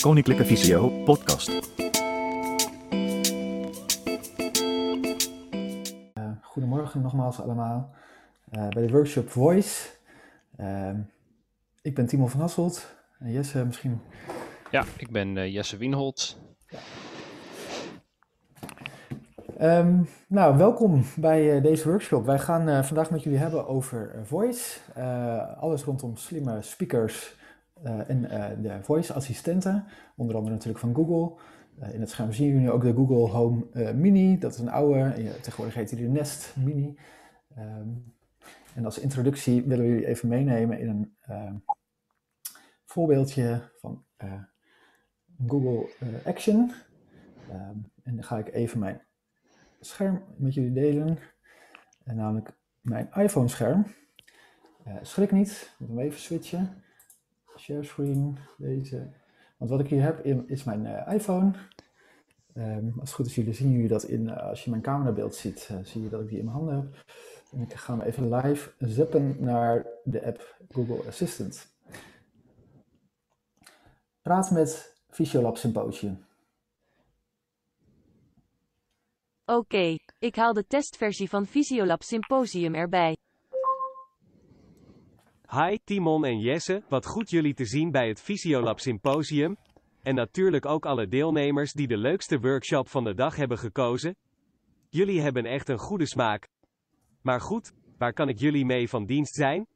Koninklijke Visio podcast. Uh, goedemorgen nogmaals allemaal uh, bij de workshop Voice. Uh, ik ben Timo van Hasselt. En Jesse misschien... Ja, ik ben uh, Jesse Wienholt. Ja. Um, nou, welkom bij uh, deze workshop. Wij gaan uh, vandaag met jullie hebben over uh, voice. alles rondom slimme speakers en de voice assistenten. Onder andere natuurlijk van Google. in het scherm zien jullie ook de Google Home Mini. Dat is een oude, tegenwoordig heet die de Nest Mini. Um, en als introductie willen we jullie even meenemen in een voorbeeldje van Google Action. Um, en dan ga ik even mijn scherm met jullie delen. En namelijk mijn iPhone scherm. Uh, schrik niet, ik moet hem even switchen. Share screen, deze. Want wat ik hier heb is mijn uh, iPhone. Um, als het goed is, jullie zien jullie dat in, uh, als je mijn camerabeeld ziet, zie je dat ik die in mijn handen heb. En ik ga hem even live zappen naar de app Google Assistant. Praat met Physiolab Symposium. Oké, ik haal de testversie van Visiolab Symposium erbij. Hi Timon en Jesse, wat goed jullie te zien bij het Visiolab Symposium. En natuurlijk ook alle deelnemers die de leukste workshop van de dag hebben gekozen. Jullie hebben echt een goede smaak. Maar goed, waar kan ik jullie mee van dienst zijn?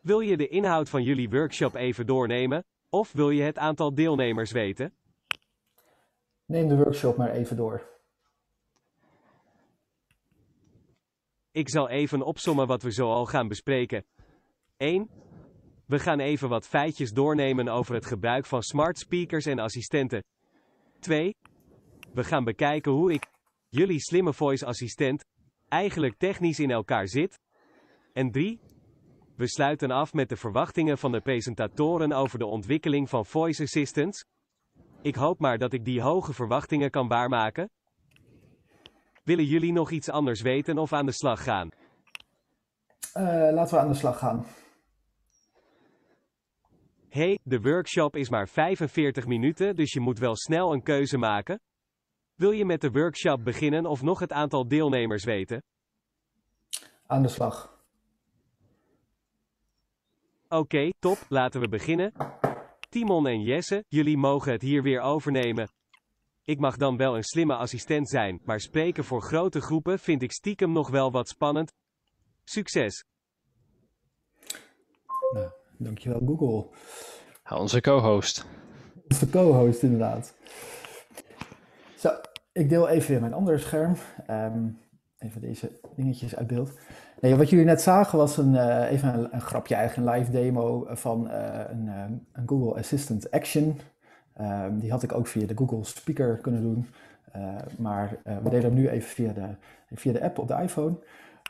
Wil je de inhoud van jullie workshop even doornemen? Of wil je het aantal deelnemers weten? Neem de workshop maar even door. Ik zal even opsommen wat we zo al gaan bespreken. 1. We gaan even wat feitjes doornemen over het gebruik van smart speakers en assistenten. 2. We gaan bekijken hoe ik, jullie slimme voice assistent, eigenlijk technisch in elkaar zit. En 3. We sluiten af met de verwachtingen van de presentatoren over de ontwikkeling van voice assistants. Ik hoop maar dat ik die hoge verwachtingen kan waarmaken. Willen jullie nog iets anders weten of aan de slag gaan? Uh, laten we aan de slag gaan. Hey, de workshop is maar 45 minuten, dus je moet wel snel een keuze maken. Wil je met de workshop beginnen of nog het aantal deelnemers weten? Aan de slag. Oké, okay, top, laten we beginnen. Timon en Jesse, jullie mogen het hier weer overnemen. Ik mag dan wel een slimme assistent zijn, maar spreken voor grote groepen vind ik stiekem nog wel wat spannend. Succes! Nou, dankjewel Google. Onze co-host. Onze co-host inderdaad. Zo, ik deel even weer mijn andere scherm. Um, even deze dingetjes uit beeld. Nee, wat jullie net zagen was een, uh, even een, een, grapje, eigen live demo van uh, een, uh, een Google Assistant Action. Ehm, die had ik ook via de Google Speaker kunnen doen. Uh, maar we deden hem nu even via de, via de app op de iPhone.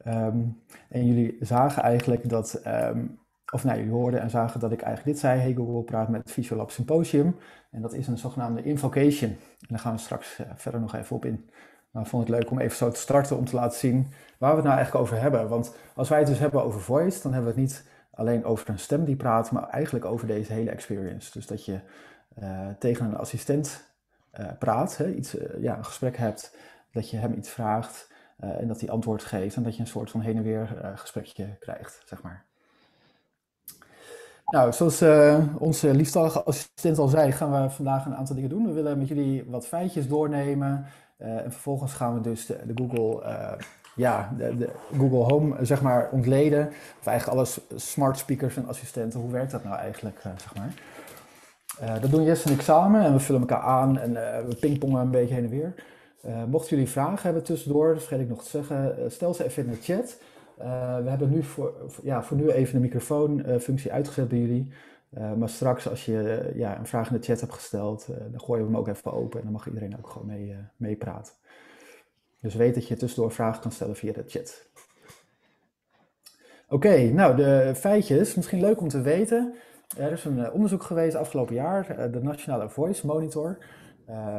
Um, en jullie zagen eigenlijk dat, um, of nou, jullie hoorden en zagen dat ik eigenlijk dit zei. Hey Google, praat met Visual Lab Symposium. En dat is een zogenaamde invocation. En daar gaan we straks uh, verder nog even op in. Maar ik vond het leuk om even zo te starten om te laten zien waar we het nou eigenlijk over hebben. Want als wij het dus hebben over voice, dan hebben we het niet alleen over een stem die praat, maar eigenlijk over deze hele experience. Dus dat je uh, tegen een assistent uh, praat, hè, iets, ja, een gesprek hebt, dat je hem iets vraagt en dat hij antwoord geeft en dat je een soort van heen en weer gesprekje krijgt, zeg maar. Nou, zoals onze liefstallige assistent al zei, gaan we vandaag een aantal dingen doen. We willen met jullie wat feitjes doornemen en vervolgens gaan we dus de, Google ja, de, de, Google Home zeg maar ontleden. Of eigenlijk alle smart speakers en assistenten. Hoe werkt dat nou eigenlijk, zeg maar? Dat doen Jess en ik samen en we vullen elkaar aan en we pingpongen een beetje heen en weer. Mochten jullie vragen hebben tussendoor, dat vergeet ik nog te zeggen, stel ze even in de chat. We hebben nu voor, ja, voor nu even de microfoonfunctie uitgezet bij jullie. maar straks als je ja, een vraag in de chat hebt gesteld, dan gooien we hem ook even open en dan mag iedereen ook gewoon mee, meepraten. Dus weet dat je tussendoor vragen kan stellen via de chat. Oké, nou de feitjes, misschien leuk om te weten. Er is een eh, onderzoek geweest afgelopen jaar, eh, de Nationale Voice Monitor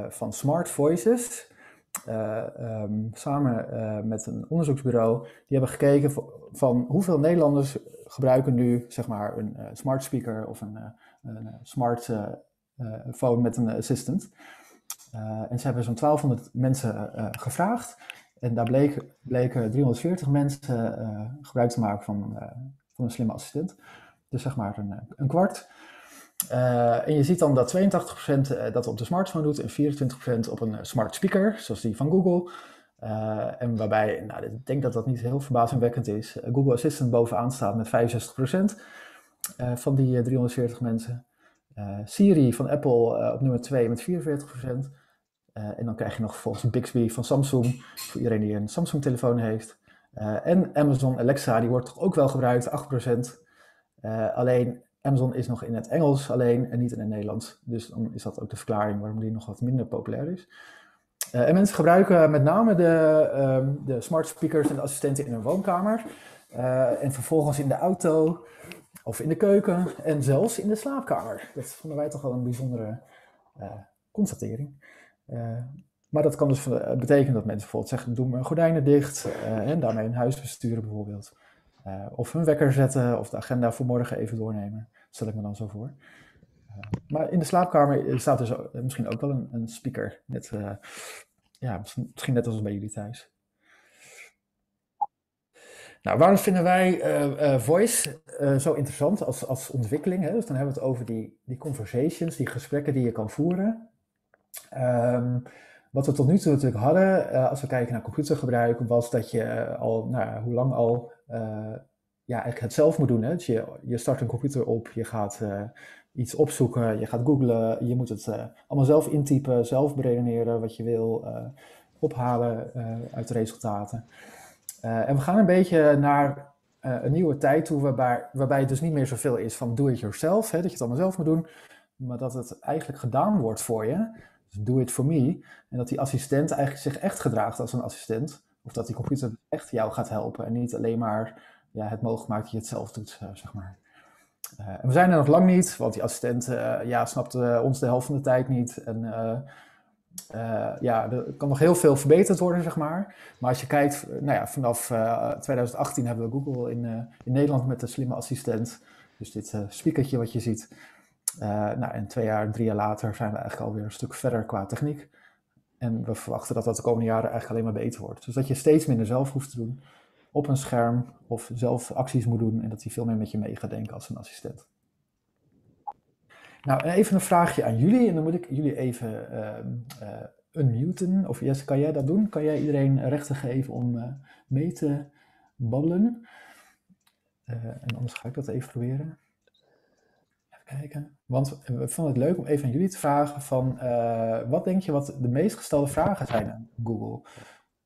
van Smart Voices. Uh, um, samen uh, met een onderzoeksbureau. Die hebben gekeken van hoeveel Nederlanders gebruiken nu zeg maar een smart speaker of een, een smart phone met een assistant. en ze hebben zo'n 1200 mensen gevraagd. En daar bleken, bleken 340 mensen gebruik te maken van, van een slimme assistent. Dus zeg maar een, een kwart. En je ziet dan dat 82% dat op de smartphone doet en 24% op een smart speaker, zoals die van Google. En waarbij, nou, ik denk dat dat niet heel verbazingwekkend is, Google Assistant bovenaan staat met 65% uh, van die 340 mensen. Siri van Apple op nummer 2 met 44%. en dan krijg je nog volgens Bixby van Samsung, voor iedereen die een Samsung telefoon heeft. en Amazon Alexa, die wordt toch ook wel gebruikt, 8%. alleen Amazon is nog in het Engels alleen en niet in het Nederlands. Dus dan is dat ook de verklaring waarom die nog wat minder populair is. Uh, en mensen gebruiken met name de, um, de smart speakers en de assistenten in hun woonkamer. Uh, en vervolgens in de auto of in de keuken en zelfs in de slaapkamer. Dat vonden wij toch wel een bijzondere uh, constatering. maar dat kan dus betekenen dat mensen bijvoorbeeld zeggen: doe mijn gordijnen dicht en daarmee hun huis besturen bijvoorbeeld. Of hun wekker zetten of de agenda voor morgen even doornemen. Stel ik me dan zo voor. Maar in de slaapkamer staat dus misschien ook wel een, een speaker. Net, ja, misschien net als bij jullie thuis. Nou, waarom vinden wij voice zo interessant als, als ontwikkeling? Hè? Dus dan hebben we het over die, die conversations, die gesprekken die je kan voeren. Um, wat we tot nu toe natuurlijk hadden, als we kijken naar computergebruik, was dat je al, nou, hoe lang al, ja, eigenlijk het zelf moet doen. Hè? Dus je, je start een computer op, je gaat iets opzoeken, je gaat googlen, je moet het uh, allemaal zelf intypen, zelf beredeneren wat je wil, ophalen uit de resultaten. en we gaan een beetje naar een nieuwe tijd toe, waarbij, waarbij het dus niet meer zoveel is van do it yourself, hè, dat je het allemaal zelf moet doen, maar dat het eigenlijk gedaan wordt voor je. Dus do it for me. En dat die assistent eigenlijk zich echt gedraagt als een assistent. Of dat die computer echt jou gaat helpen en niet alleen maar ja, het mogelijk maakt dat je het zelf doet, zeg maar. En we zijn er nog lang niet, want die assistent uh, ja, snapt ons de helft van de tijd niet. En ja, er kan nog heel veel verbeterd worden, zeg maar. Maar als je kijkt, nou ja, vanaf 2018 hebben we Google in, in Nederland met de slimme assistent. Dus dit speakertje wat je ziet. nou, en twee jaar, drie jaar later zijn we eigenlijk alweer een stuk verder qua techniek. En we verwachten dat dat de komende jaren eigenlijk alleen maar beter wordt. Dus dat je steeds minder zelf hoeft te doen op een scherm of zelf acties moet doen en dat hij veel meer met je mee gaat denken als een assistent. Nou, even een vraagje aan jullie en dan moet ik jullie even uh, unmuten. Of Jesse, kan jij dat doen? Kan jij iedereen rechten geven om uh, mee te babbelen? en anders ga ik dat even proberen. Kijken. Want we vonden het leuk om even aan jullie te vragen van wat denk je wat de meest gestelde vragen zijn aan Google?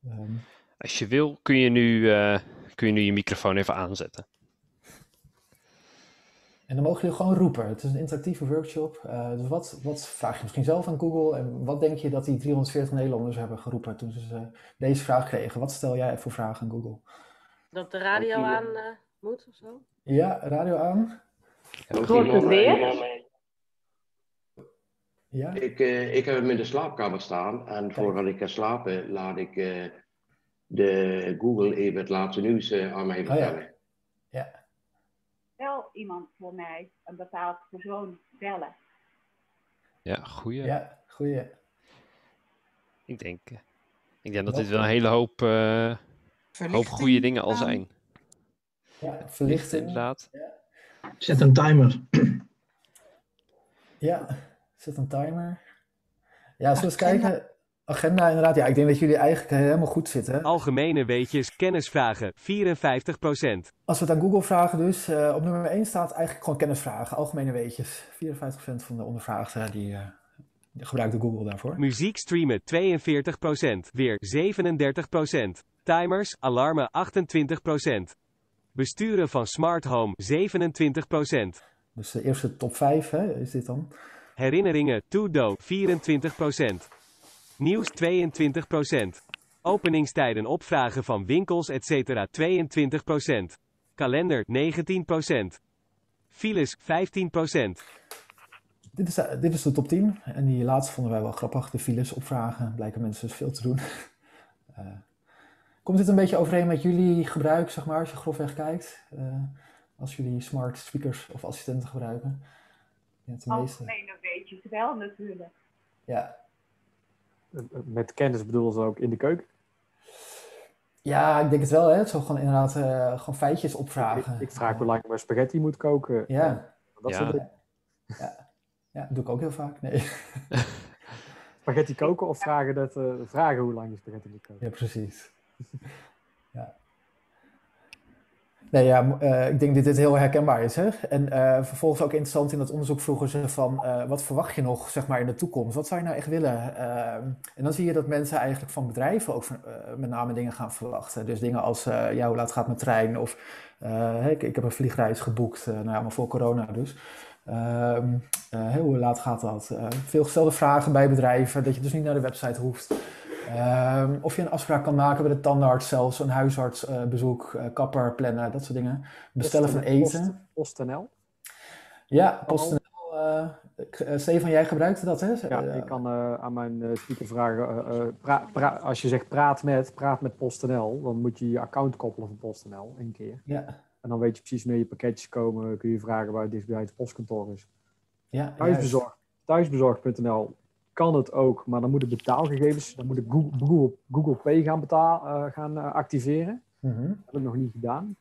Um, als je wil, kun je nu, uh, kun je, nu je microfoon even aanzetten. En dan mogen jullie gewoon roepen. Het is een interactieve workshop. Uh, dus wat, wat vraag je misschien zelf aan Google? En wat denk je dat die 340 Nederlanders hebben geroepen toen ze deze vraag kregen? Wat stel jij voor vragen aan Google? Dat de radio aan uh, moet of zo? Ja, radio aan. Wordt het weer? Ja? Ik, uh, ik heb hem in de slaapkamer staan. En voordat ik ga slapen, laat ik de Google even het laatste nieuws uh, aan mij vertellen. Oh, ja. ja. Wel iemand voor mij, een bepaald persoon bellen. Ja, goeie. Ja, goeie. Ik denk, eh, ik denk dat dit wel een hele hoop, uh, hoop goede dingen al zijn. Ja, verlichten inderdaad. Ja. Zet een timer. Ja, zet een timer. Ja, eens kijken. Agenda inderdaad. Ja, ik denk dat jullie eigenlijk helemaal goed zitten. Algemene weetjes, kennisvragen, 54%. Als we het aan Google vragen dus, uh, op nummer 1 staat eigenlijk gewoon kennisvragen, algemene weetjes. 54% van de ondervraagden die, uh, gebruikte Google daarvoor. Muziek streamen 42%, weer 37%. Timers, alarmen 28%. Besturen van smart home 27%. Dus de eerste top 5 hè, is dit dan. Herinneringen, to-do 24%. Nieuws 22%. Openingstijden opvragen van winkels etc. 22%. Kalender 19%. Files 15%. Dit is, de, dit is de top 10. En die laatste vonden wij wel grappig. De files opvragen. Blijken mensen dus veel te doen. Uh, komt dit een beetje overeen met jullie gebruik, zeg maar, als je grofweg kijkt? Uh, als jullie smart speakers of assistenten gebruiken? Ja, Algemene eventjes wel natuurlijk. Ja. Met kennis bedoelen ze ook in de keuken? Ja, ik denk het wel, hè. Zo gewoon inderdaad uh, gewoon feitjes opvragen. Ik, ik vraag hoe lang je spaghetti moet koken. Ja. Dat Ja. soort dingen. Ja. ja, dat doe ik ook heel vaak. Nee. Spaghetti koken of vragen, dat, eh, vragen hoe lang je spaghetti moet koken? Ja, precies. Ja. Nee, ja, eh, ik denk dat dit heel herkenbaar is. Hè? En eh, vervolgens ook interessant in dat onderzoek vroegen ze van, eh, wat verwacht je nog zeg maar, in de toekomst? Wat zou je nou echt willen? En dan zie je dat mensen eigenlijk van bedrijven ook van, met name dingen gaan verwachten. Dus dingen als, ja, hoe laat gaat mijn trein? Of, ik, ik heb een vliegreis geboekt, nou ja, maar voor corona dus. Ehm, eh, hoe laat gaat dat? Veel gestelde vragen bij bedrijven, dat je dus niet naar de website hoeft. Ehm, of je een afspraak kan maken bij de tandarts, zelfs een huisartsbezoek, eh, kapper plannen, dat soort dingen. Bestellen van eten. Post, PostNL? Ja, PostNL. eh, eh, Stefan, jij gebruikte dat, hè? Ja, Eh, ik kan eh, aan mijn eh, speaker vragen, eh, eh, pra- pra- als je zegt praat met, praat met PostNL, dan moet je je account koppelen van PostNL één keer. Ja, En dan weet je precies wanneer je pakketjes komen, kun je vragen waar het dichtbij het postkantoor is. ja, Thuisbezorgd, thuisbezorgd.nl kan het ook, maar dan moeten betaalgegevens, dan moet ik Google, Google, Google Pay gaan, betaal, eh, gaan eh, activeren. Mhm. Dat heb ik nog niet gedaan.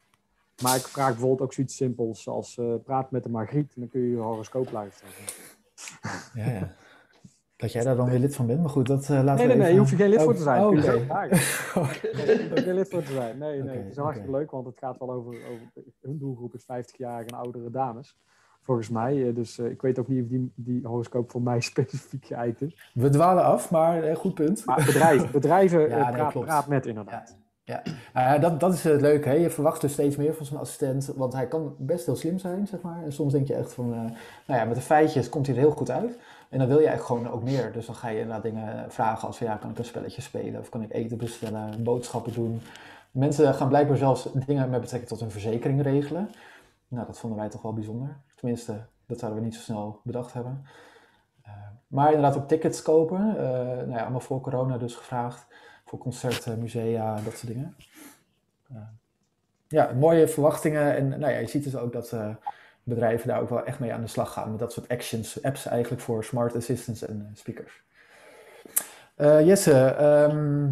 Maar ik vraag bijvoorbeeld ook zoiets simpels als eh, praat met de Margriet en dan kun je je horoscoop luisteren. Ja, ja. Dat jij daar dan weer lid van bent, maar goed, dat laten Nee, we nee, nee, je hoeft er geen lid voor te zijn. Oh, Kun je oké. zo vragen. Je hoeft er geen lid voor te zijn. Nee, nee. Het is wel hartstikke leuk, want het gaat wel over, over hun doelgroep is 50-jarige en oudere dames. Volgens mij. Eh, Dus eh, ik weet ook niet of die, die horoscoop voor mij specifiek geëikt is. We dwalen af, maar eh, goed punt. Maar bedrijven, bedrijven Ja, praat, met inderdaad. Ja, Nou ja, dat, dat is het leuke. Hè? Je verwacht dus steeds meer van zo'n assistent, want hij kan best heel slim zijn, zeg maar. En soms denk je echt van, nou ja, met de feitjes komt hij er heel goed uit. En dan wil je eigenlijk gewoon ook meer. Dus dan ga je inderdaad dingen vragen als van, ja, kan ik een spelletje spelen? Of kan ik eten bestellen, boodschappen doen? Mensen gaan blijkbaar zelfs dingen met betrekking tot hun verzekering regelen. Nou, dat vonden wij toch wel bijzonder. Tenminste, dat zouden we niet zo snel bedacht hebben. Eh, maar inderdaad ook tickets kopen. Eh, nou ja, allemaal voor corona dus gevraagd. Voor concerten, musea, dat soort dingen. Eh, ja, mooie verwachtingen. En nou ja, je ziet dus ook dat bedrijven daar ook wel echt mee aan de slag gaan. Met dat soort actions, apps eigenlijk voor smart assistants en speakers. Jesse, ehm,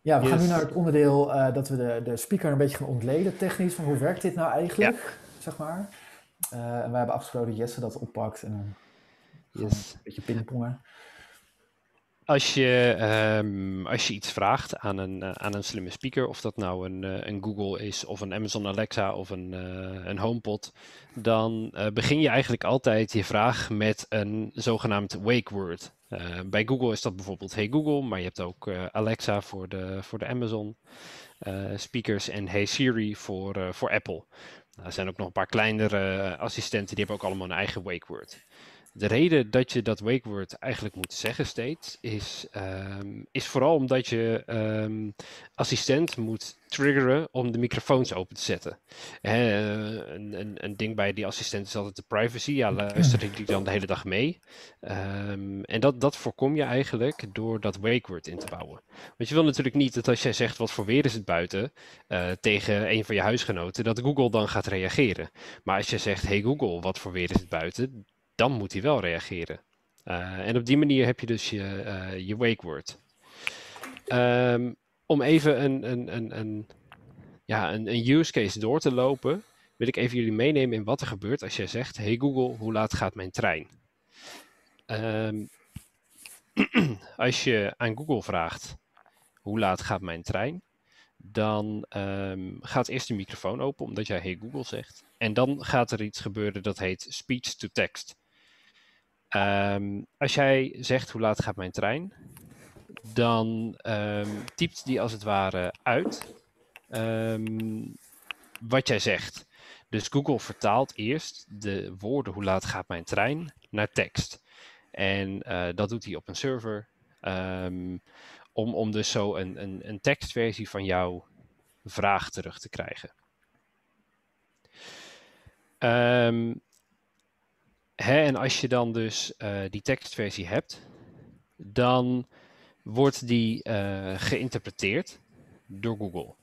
ja, we gaan nu naar het onderdeel dat we de, de speaker een beetje gaan ontleden technisch. Van hoe werkt dit nou eigenlijk, zeg maar. Eh, en wij hebben afgesproken dat Jesse dat oppakt en dan Yes. een beetje pingpongen. Als je, ehm, als je iets vraagt aan een, eh, aan een slimme speaker, of dat nou een, eh, een Google is, of een Amazon Alexa, of een, een HomePod, dan begin je eigenlijk altijd je vraag met een zogenaamd wake word. Bij Google is dat bijvoorbeeld Hey Google, maar je hebt ook Alexa voor de, voor de Amazon speakers en Hey Siri voor, voor Apple. Nou, er zijn ook nog een paar kleinere eh, assistenten, die hebben ook allemaal een eigen wake word. De reden dat je dat wake word eigenlijk moet zeggen steeds, is, ehm, is vooral omdat je ehm, assistent moet triggeren om de microfoons open te zetten. Hè, een, een, een ding bij die assistent is altijd de privacy. Ja, luister ik die dan de hele dag mee? Ehm, en dat, dat voorkom je eigenlijk door dat wake word in te bouwen. Want je wil natuurlijk niet dat als jij zegt wat voor weer is het buiten eh, tegen een van je huisgenoten, dat Google dan gaat reageren. Maar als je zegt, hey Google, wat voor weer is het buiten? Dan moet hij wel reageren. Uh, en op die manier heb je dus je, uh, je wake word. Um, om even een, een, een, een, ja, een, een use case door te lopen, wil ik even jullie meenemen in wat er gebeurt als jij zegt: Hey Google, hoe laat gaat mijn trein? Um, als je aan Google vraagt: Hoe laat gaat mijn trein? Dan um, gaat eerst de microfoon open, omdat jij Hey Google zegt. En dan gaat er iets gebeuren dat heet speech to text. Um, als jij zegt hoe laat gaat mijn trein, dan um, typt die als het ware uit um, wat jij zegt. Dus Google vertaalt eerst de woorden hoe laat gaat mijn trein naar tekst. En uh, dat doet hij op een server om, om dus zo een, een, een tekstversie van jouw vraag terug te krijgen. Um, Hè, en als je dan dus uh, die tekstversie hebt, dan wordt die uh, geïnterpreteerd door Google.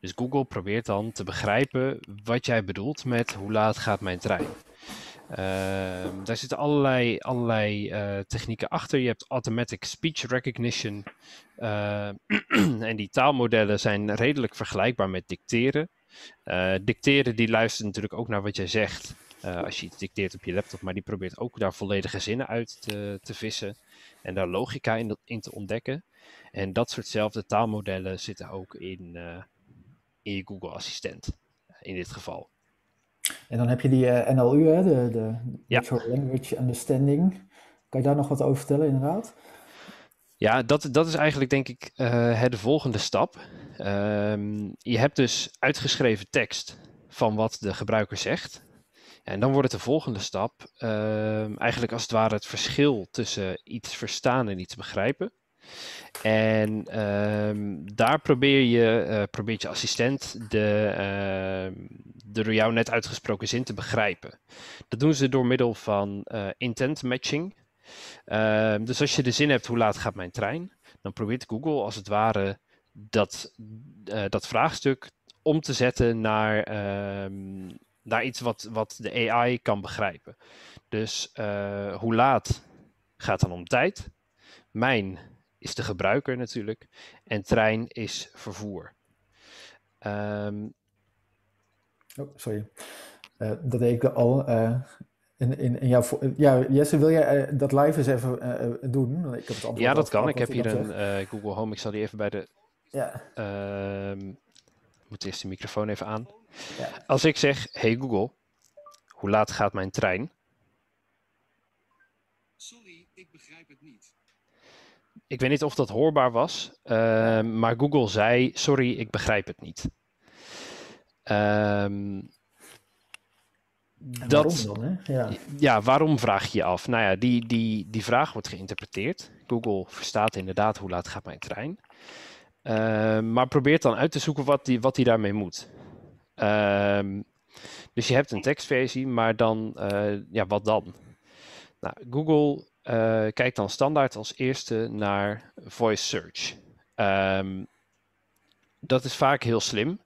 Dus Google probeert dan te begrijpen wat jij bedoelt met hoe laat gaat mijn trein. Ehm, daar zitten allerlei, allerlei eh, technieken achter. Je hebt automatic speech recognition. Eh, en die taalmodellen zijn redelijk vergelijkbaar met dicteren. Eh, dicteren die luistert natuurlijk ook naar wat jij zegt. Eh, als je iets dicteert op je laptop, maar die probeert ook daar volledige zinnen uit te, te vissen. En daar logica in, in te ontdekken. En dat soortzelfde taalmodellen zitten ook in, eh, in je Google Assistent. In dit geval. En dan heb je die eh, NLU, hè, de, de Natural Language Understanding. Kan je daar nog wat over vertellen, inderdaad? Ja, dat, dat is eigenlijk denk ik het de volgende stap. Ehm, je hebt dus uitgeschreven tekst van wat de gebruiker zegt. En dan wordt het de volgende stap ehm, eigenlijk als het ware het verschil tussen iets verstaan en iets begrijpen. En ehm, daar probeer je, eh, probeert je assistent de, ehm, de door jou net uitgesproken zin te begrijpen. Dat doen ze door middel van eh, intent matching. Dus als je de zin hebt, hoe laat gaat mijn trein? Dan probeert Google als het ware dat, eh, dat vraagstuk om te zetten naar, naar iets wat, wat de AI kan begrijpen. Dus eh, hoe laat gaat dan om tijd? Mijn is de gebruiker natuurlijk. En trein is vervoer. Ehm, Oh, sorry. Eh, dat deed ik al. eh, in, in, in jouw ja, Jesse, wil jij dat live eens even doen? Ik heb het antwoord ja, dat kan. Ik heb hier een Google Home. Ik zal die even bij de. Ja. Ehm, moet eerst de microfoon even aan. Ja. Als ik zeg: Hey Google, hoe laat gaat mijn trein? Sorry, ik begrijp het niet. Ik weet niet of dat hoorbaar was, ehm, maar Google zei: Sorry, ik begrijp het niet. Ehm, En dat, waarom dan, hè? Ja. ja, waarom vraag je je af? Nou ja, die, die, die vraag wordt geïnterpreteerd. Google verstaat inderdaad hoe laat gaat mijn trein. Ehm, maar probeert dan uit te zoeken wat hij wat die daarmee moet. Ehm, dus je hebt een tekstversie, maar dan, eh, ja, wat dan? Nou, Google eh, kijkt dan standaard als eerste naar voice search. Ehm, dat is vaak heel slim.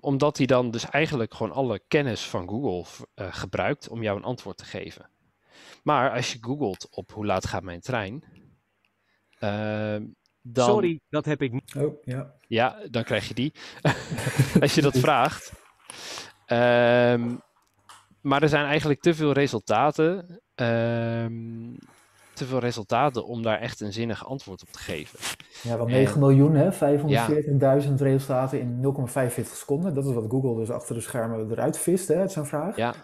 Omdat hij dan dus eigenlijk gewoon alle kennis van Google eh, gebruikt om jou een antwoord te geven. Maar als je googelt op hoe laat gaat mijn trein, dan... Sorry, dat heb ik niet. Oh, ja. Ja, dan krijg je die. Als je dat vraagt. Ehm, maar er zijn eigenlijk te veel resultaten. ehm, te veel resultaten om daar echt een zinnig antwoord op te geven. Ja, wel En- 9 miljoen, hè? 540.000 resultaten in 0,45 seconden. Dat is wat Google dus achter de schermen eruit vist, hè, uit zijn vraag. Ja.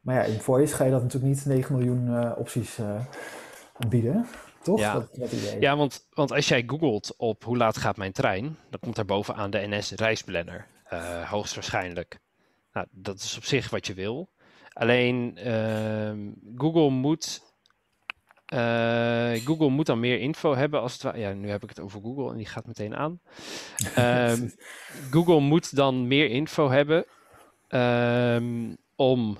Maar ja, in Voice ga je dat natuurlijk niet 9 miljoen eh, opties eh, bieden, toch? Ja, Dat, dat idee. ja want, want als jij googelt op hoe laat gaat mijn trein, dan komt daar bovenaan de NS reisplanner. eh, hoogstwaarschijnlijk. Nou, dat is op zich wat je wil. Alleen ehm, Google moet. eh, Google moet dan meer info hebben als het Ja, nu heb ik het over Google en die gaat meteen aan. Ehm, Google moet dan meer info hebben ehm, om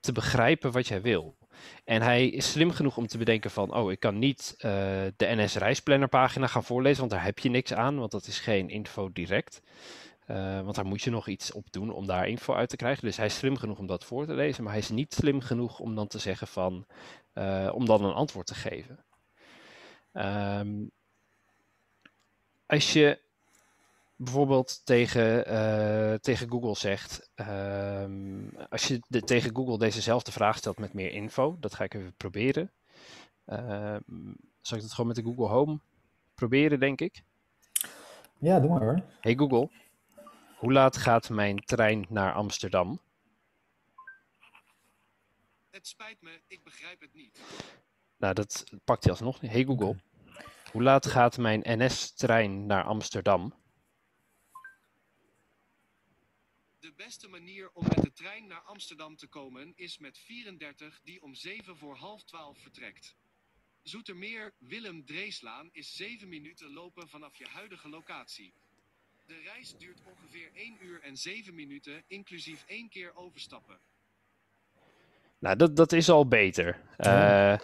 te begrijpen wat jij wil. En hij is slim genoeg om te bedenken van, oh, ik kan niet eh, de NS reisplanner pagina gaan voorlezen, want daar heb je niks aan, want dat is geen info direct. Eh, want daar moet je nog iets op doen om daar info uit te krijgen. Dus hij is slim genoeg om dat voor te lezen, maar hij is niet slim genoeg om dan te zeggen van, eh, om dan een antwoord te geven. Ehm, als je bijvoorbeeld tegen, eh, tegen Google zegt, ehm, als je de, tegen Google dezezelfde vraag stelt met meer info, dat ga ik even proberen. Ehm, zal ik dat gewoon met de Google Home proberen, denk ik? Ja, doe maar hoor. Hey Google, hoe laat gaat mijn trein naar Amsterdam? Het spijt me, ik begrijp het niet. Nou, dat pakt hij alsnog niet. Hey Google, hoe laat gaat mijn NS-trein naar Amsterdam? De beste manier om met de trein naar Amsterdam te komen is met 34 die om 7 voor half 12 vertrekt. Zoetermeer Willem Dreeslaan is 7 minuten lopen vanaf je huidige locatie. De reis duurt ongeveer 1 uur en 7 minuten, inclusief één keer overstappen. Nou, dat, dat is al beter. Ja. Eh,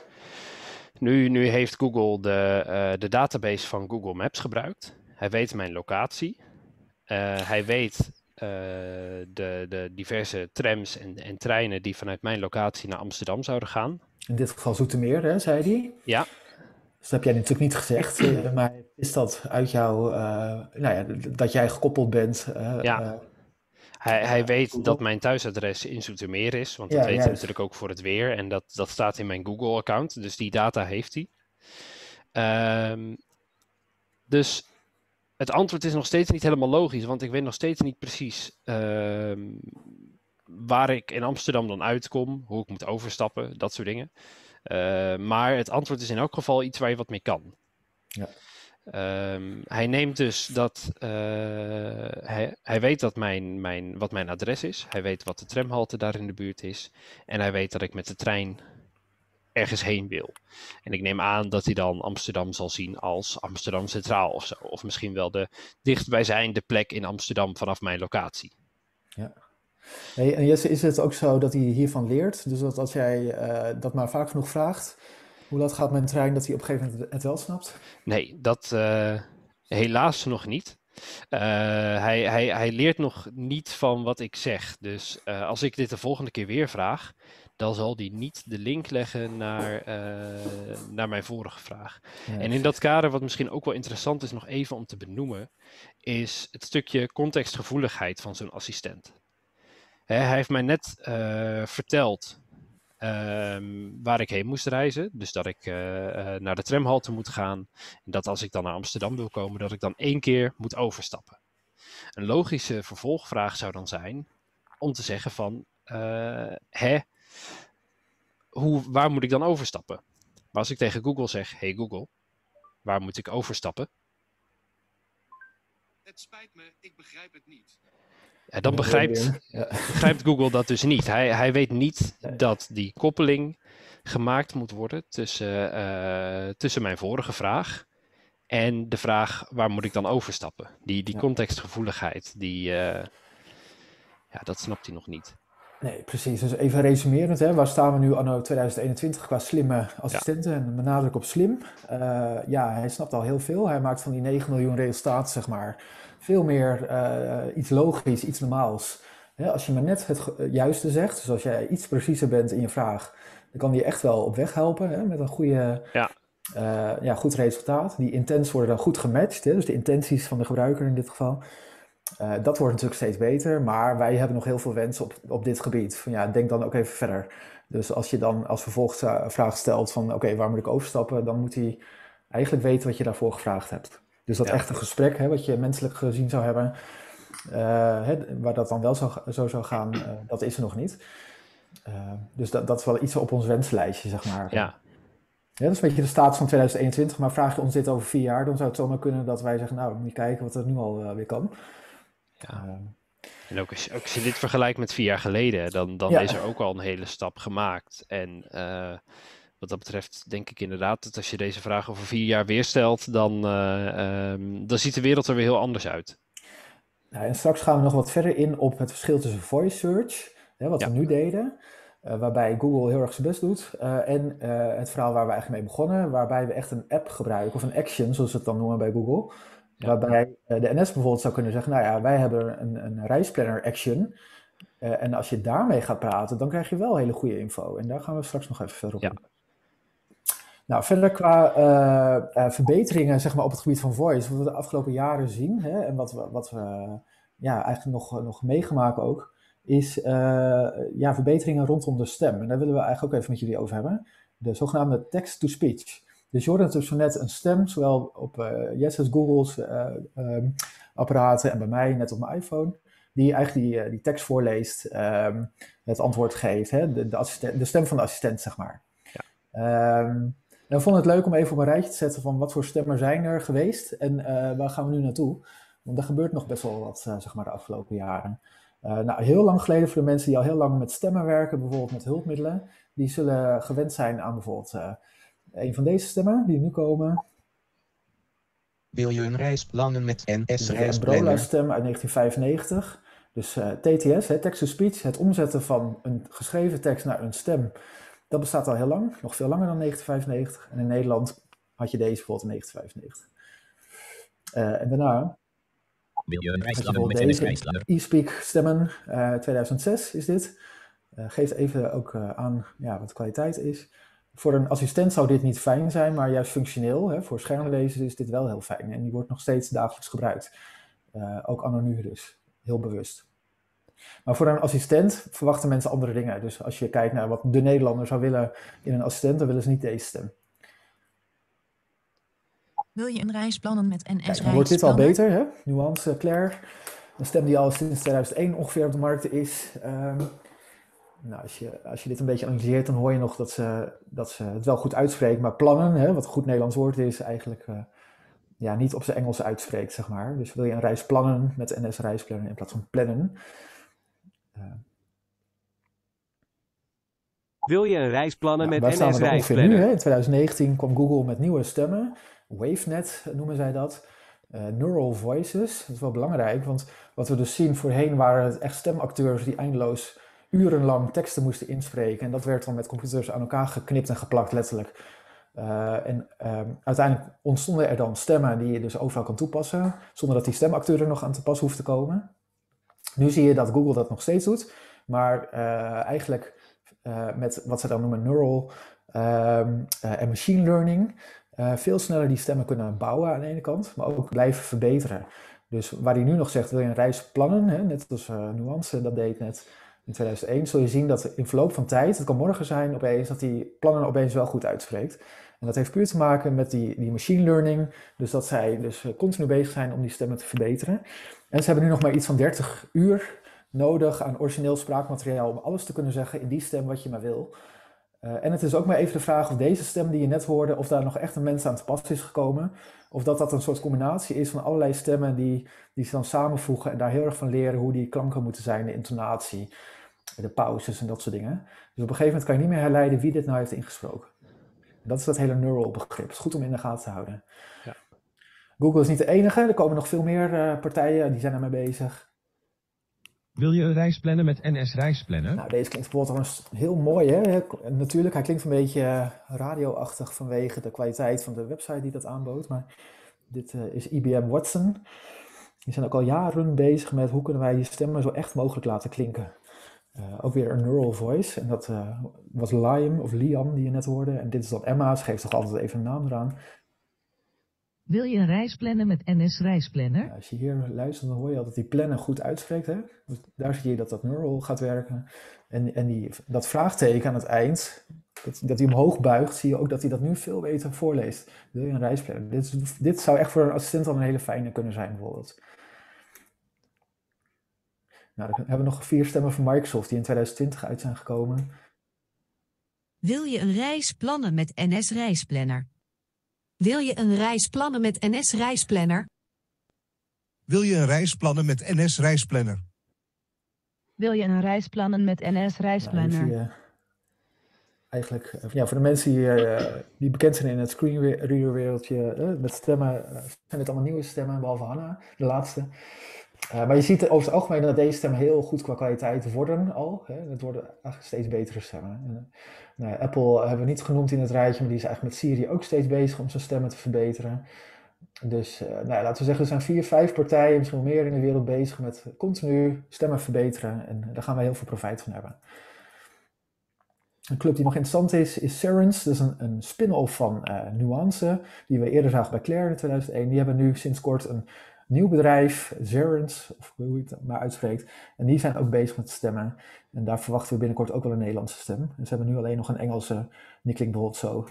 nu, nu heeft Google de, eh, de database van Google Maps gebruikt. Hij weet mijn locatie. Eh, hij weet de, de diverse trams en, en treinen die vanuit mijn locatie naar Amsterdam zouden gaan. In dit geval Zoetermeer, hè, zei hij. Ja. Dus dat heb jij natuurlijk niet gezegd, eh, maar is dat uit jou, eh, nou ja, dat jij gekoppeld bent? eh, Ja. eh, Hij, hij weet dat mijn thuisadres in Zoetermeer is, want dat Ja, weet hij natuurlijk ook voor het weer. En dat, dat staat in mijn Google-account, dus die data heeft hij. Ehm, dus het antwoord is nog steeds niet helemaal logisch, want ik weet nog steeds niet precies ehm, waar ik in Amsterdam dan uitkom, hoe ik moet overstappen, dat soort dingen. Eh, maar het antwoord is in elk geval iets waar je wat mee kan. Ja. Ehm, hij neemt dus dat. eh, hij, hij weet dat mijn, mijn, wat mijn adres is. Hij weet wat de tramhalte daar in de buurt is. En hij weet dat ik met de trein ergens heen wil. En ik neem aan dat hij dan Amsterdam zal zien als Amsterdam Centraal of zo. Of misschien wel de dichtbijzijnde plek in Amsterdam vanaf mijn locatie. Ja. Hey, en Jesse, is het ook zo dat hij hiervan leert? Dus dat als jij eh, dat maar vaak genoeg vraagt, hoe laat gaat mijn trein, dat hij op een gegeven moment het wel snapt? Nee, dat eh, helaas nog niet. Eh, hij, hij, hij leert nog niet van wat ik zeg. Dus als ik dit de volgende keer weer vraag, dan zal hij niet de link leggen naar, eh, naar mijn vorige vraag. Ja, en in dat kader, wat misschien ook wel interessant is nog even om te benoemen, is het stukje contextgevoeligheid van zo'n assistent. Hè, hij heeft mij net eh, verteld ehm, waar ik heen moest reizen. Dus dat ik eh, naar de tramhalte moet gaan. En dat als ik dan naar Amsterdam wil komen, dat ik dan één keer moet overstappen. Een logische vervolgvraag zou dan zijn om te zeggen van, hè, hoe, waar moet ik dan overstappen? Maar als ik tegen Google zeg, hey Google, waar moet ik overstappen? Het spijt me, ik begrijp het niet. Ja, dan begrijpt. Ja. begrijpt Google dat dus niet. Hij, hij weet niet dat die koppeling gemaakt moet worden tussen, eh, tussen mijn vorige vraag en de vraag waar moet ik dan overstappen. Die, die Ja. contextgevoeligheid, die, eh, ja, dat snapt hij nog niet. Nee, precies. Dus even resumerend, hè, waar staan we nu anno 2021 qua slimme assistenten en met nadruk op slim? Eh, ja, hij snapt al heel veel. Hij maakt van die 9 miljoen resultaten, zeg maar, veel meer eh, iets logisch, iets normaals. Hè, als je maar net het ge- juiste zegt, dus als jij iets preciezer bent in je vraag, dan kan die echt wel op weg helpen hè, met een goede, Ja. eh, ja, goed resultaat. Die intents worden dan goed gematcht, hè, dus de intenties van de gebruiker in dit geval. Eh, dat wordt natuurlijk steeds beter, maar wij hebben nog heel veel wensen op, op dit gebied. Van, ja, denk dan ook even verder. Dus als je dan als vervolgvraag stelt van oké, waar moet ik overstappen, dan moet hij eigenlijk weten wat je daarvoor gevraagd hebt. Dus dat Ja. echte gesprek, hè, wat je menselijk gezien zou hebben, eh, hè, waar dat dan wel zo, zo zou gaan, eh, dat is er nog niet. Dus dat, dat is wel iets op ons wenslijstje, zeg maar. Ja, Ja, dat is een beetje de status van 2021, maar vraag je ons dit over vier jaar, dan zou het zomaar kunnen dat wij zeggen, nou, moet je kijken wat er nu al weer kan. Ja. En ook als, je- ook als je dit vergelijkt met vier jaar geleden, dan, dan Ja. is er ook al een hele stap gemaakt. En eh, wat dat betreft denk ik inderdaad dat als je deze vraag over vier jaar weer stelt, dan, eh, ehm, dan ziet de wereld er weer heel anders uit. Nou, en straks gaan we nog wat verder in op het verschil tussen voice search, hè, wat Ja. we nu deden, eh, waarbij Google heel erg zijn best doet, en het verhaal waar we eigenlijk mee begonnen, waarbij we echt een app gebruiken, of een action, zoals ze het dan noemen bij Google. Waarbij eh, de NS bijvoorbeeld zou kunnen zeggen, nou ja, wij hebben een, een reisplanner action, eh, en als je daarmee gaat praten, dan krijg je wel hele goede info, en daar gaan we straks nog even verder op Ja. Nou, verder qua eh, verbeteringen zeg maar, op het gebied van voice, wat we de afgelopen jaren zien hè, en wat we, wat we ja, eigenlijk nog, nog meegemaakt ook, is ja, verbeteringen rondom de stem. En daar willen we eigenlijk ook even met jullie over hebben. De zogenaamde text-to-speech. Dus je hoorde natuurlijk zo net een stem, zowel op eh Jesse's, Google's eh, ehm, apparaten en bij mij, net op mijn iPhone, die eigenlijk die, eh, die tekst voorleest, ehm, het antwoord geeft, hè, de, de, assistent, de stem van de assistent, zeg maar. Ehm, en we vonden het leuk om even op een rijtje te zetten van wat voor stemmen zijn er geweest en waar gaan we nu naartoe. Want er gebeurt nog best wel wat, zeg maar, de afgelopen jaren. Nou, heel lang geleden voor de mensen die al heel lang met stemmen werken, bijvoorbeeld met hulpmiddelen, die zullen gewend zijn aan bijvoorbeeld een van deze stemmen die nu komen. Wil je een reis plannen met NS Reisplanner? Ambrola-stem uit 1995. Dus eh, TTS, hè, text-to-speech, het omzetten van een geschreven tekst naar een stem. Dat bestaat al heel lang, nog veel langer dan 1995. En in Nederland had je deze bijvoorbeeld in 1995. Eh, en daarna Wil je een reisplannen met deze e-speak stemmen, eh, 2006 is dit. Eh, geeft even ook eh, aan ja, wat de kwaliteit is. Voor een assistent zou dit niet fijn zijn, maar juist functioneel. Hè, voor schermlezers is dit wel heel fijn. En die wordt nog steeds dagelijks gebruikt. Eh, ook anno nu dus, heel bewust. Maar voor een assistent verwachten mensen andere dingen. Dus als je kijkt naar wat de Nederlander zou willen in een assistent, dan willen ze niet deze stem. Wil je een reis plannen met NS Kijk, dan wordt dit al beter, hè? Nuance Claire. Een stem die al sinds 2001 ongeveer op de markt is. Ehm, nou, als, je, als je dit een beetje analyseert, dan hoor je nog dat ze, dat ze het wel goed uitspreekt. Maar plannen, hè, wat een goed Nederlands woord is, eigenlijk eh, ja, niet op zijn Engels uitspreekt, zeg maar. Dus wil je een reis plannen met NS Reisplanner in plaats van plannen. Wil je een reis plannen Nou, met NS nu? Reisplanner? Hè? In 2019 kwam Google met nieuwe stemmen. WaveNet noemen zij dat. Eh, neural voices, dat is wel belangrijk, want wat we dus zien voorheen waren het echt stemacteurs die eindeloos urenlang teksten moesten inspreken. En dat werd dan met computers aan elkaar geknipt en geplakt, letterlijk. Eh, en ehm, uiteindelijk ontstonden er dan stemmen die je dus overal kan toepassen, zonder dat die stemacteur er nog aan te pas hoeft te komen. Nu zie je dat Google dat nog steeds doet, maar eh, eigenlijk eh, met wat ze dan noemen neural ehm, eh, en machine learning veel sneller die stemmen kunnen bouwen aan de ene kant, maar ook blijven verbeteren. Dus waar hij nu nog zegt, wil je een reis plannen, hè, net als Nuance dat deed net in 2001, zul je zien dat in verloop van tijd, het kan morgen zijn opeens, dat die plannen opeens wel goed uitspreekt. En dat heeft puur te maken met die, die machine learning, dus dat zij dus eh, continu bezig zijn om die stemmen te verbeteren. En ze hebben nu nog maar iets van 30 uur nodig aan origineel spraakmateriaal om alles te kunnen zeggen in die stem wat je maar wil. Eh, en het is ook maar even de vraag of deze stem die je net hoorde, of daar nog echt een mens aan te pas is gekomen. Of dat dat een soort combinatie is van allerlei stemmen die, die ze dan samenvoegen en daar heel erg van leren hoe die klanken moeten zijn, de intonatie, de pauzes en dat soort dingen. Dus op een gegeven moment kan je niet meer herleiden wie dit nou heeft ingesproken. En dat is dat hele neural begrip. Het is goed om in de gaten te houden. Ja. Google is niet de enige, er komen nog veel meer eh, partijen die zijn ermee bezig. Wil je een reis plannen met NS Reisplanner? Nou, deze klinkt bijvoorbeeld heel mooi. Hè? Natuurlijk, hij klinkt een beetje eh, radioachtig vanwege de kwaliteit van de website die dat aanbood. Maar dit eh, is IBM Watson. Die zijn ook al jaren bezig met hoe kunnen wij die stemmen zo echt mogelijk laten klinken. Eh, ook weer een neural voice. En dat was Liam of Liam die je net hoorde. En dit is dan Emma. Ze geeft toch altijd even een naam eraan. Wil je een reis plannen met NS Reisplanner? Ja, als je hier luistert, dan hoor je al dat die plannen goed uitspreekt. Hè? Dus daar zie je dat dat neural gaat werken. En, en die, dat vraagteken aan het eind, dat, dat hij omhoog buigt, zie je ook dat hij dat nu veel beter voorleest. Wil je een reisplanner? Dit, dit zou echt voor een assistent al een hele fijne kunnen zijn, bijvoorbeeld. Nou, dan hebben we nog vier stemmen van Microsoft die in 2020 uit zijn gekomen. Wil je een reis plannen met NS Reisplanner? Wil je een reis plannen met NS Reisplanner? Wil je een reis plannen met NS Reisplanner? Wil je een reis plannen met NS Nou, Reisplanner? je eigenlijk, eh, ja, voor de mensen die, eh, die bekend zijn in het screenreader wereldje met stemmen, zijn dit allemaal nieuwe stemmen, behalve Hanna, de laatste. Eh, maar je ziet over het algemeen dat deze stemmen heel goed qua kwaliteit worden al. Hè. Het worden eigenlijk steeds betere stemmen. Apple hebben we niet genoemd in het rijtje, maar die is eigenlijk met Siri ook steeds bezig om zijn stemmen te verbeteren. Dus eh, nou laten we zeggen, er zijn vier, vijf partijen, misschien meer in de wereld bezig met continu stemmen verbeteren. En daar gaan wij heel veel profijt van hebben. Een club die nog interessant is, is Cerence. Dat is een, een spin-off van eh, Nuance, die we eerder zagen bij Claire in 2001. Die hebben nu sinds kort een nieuw bedrijf, Cerence, of hoe je het maar uitspreekt. En die zijn ook bezig met stemmen. En daar verwachten we binnenkort ook wel een Nederlandse stem. En ze hebben nu alleen nog een Engelse, en die klinkt bijvoorbeeld zo.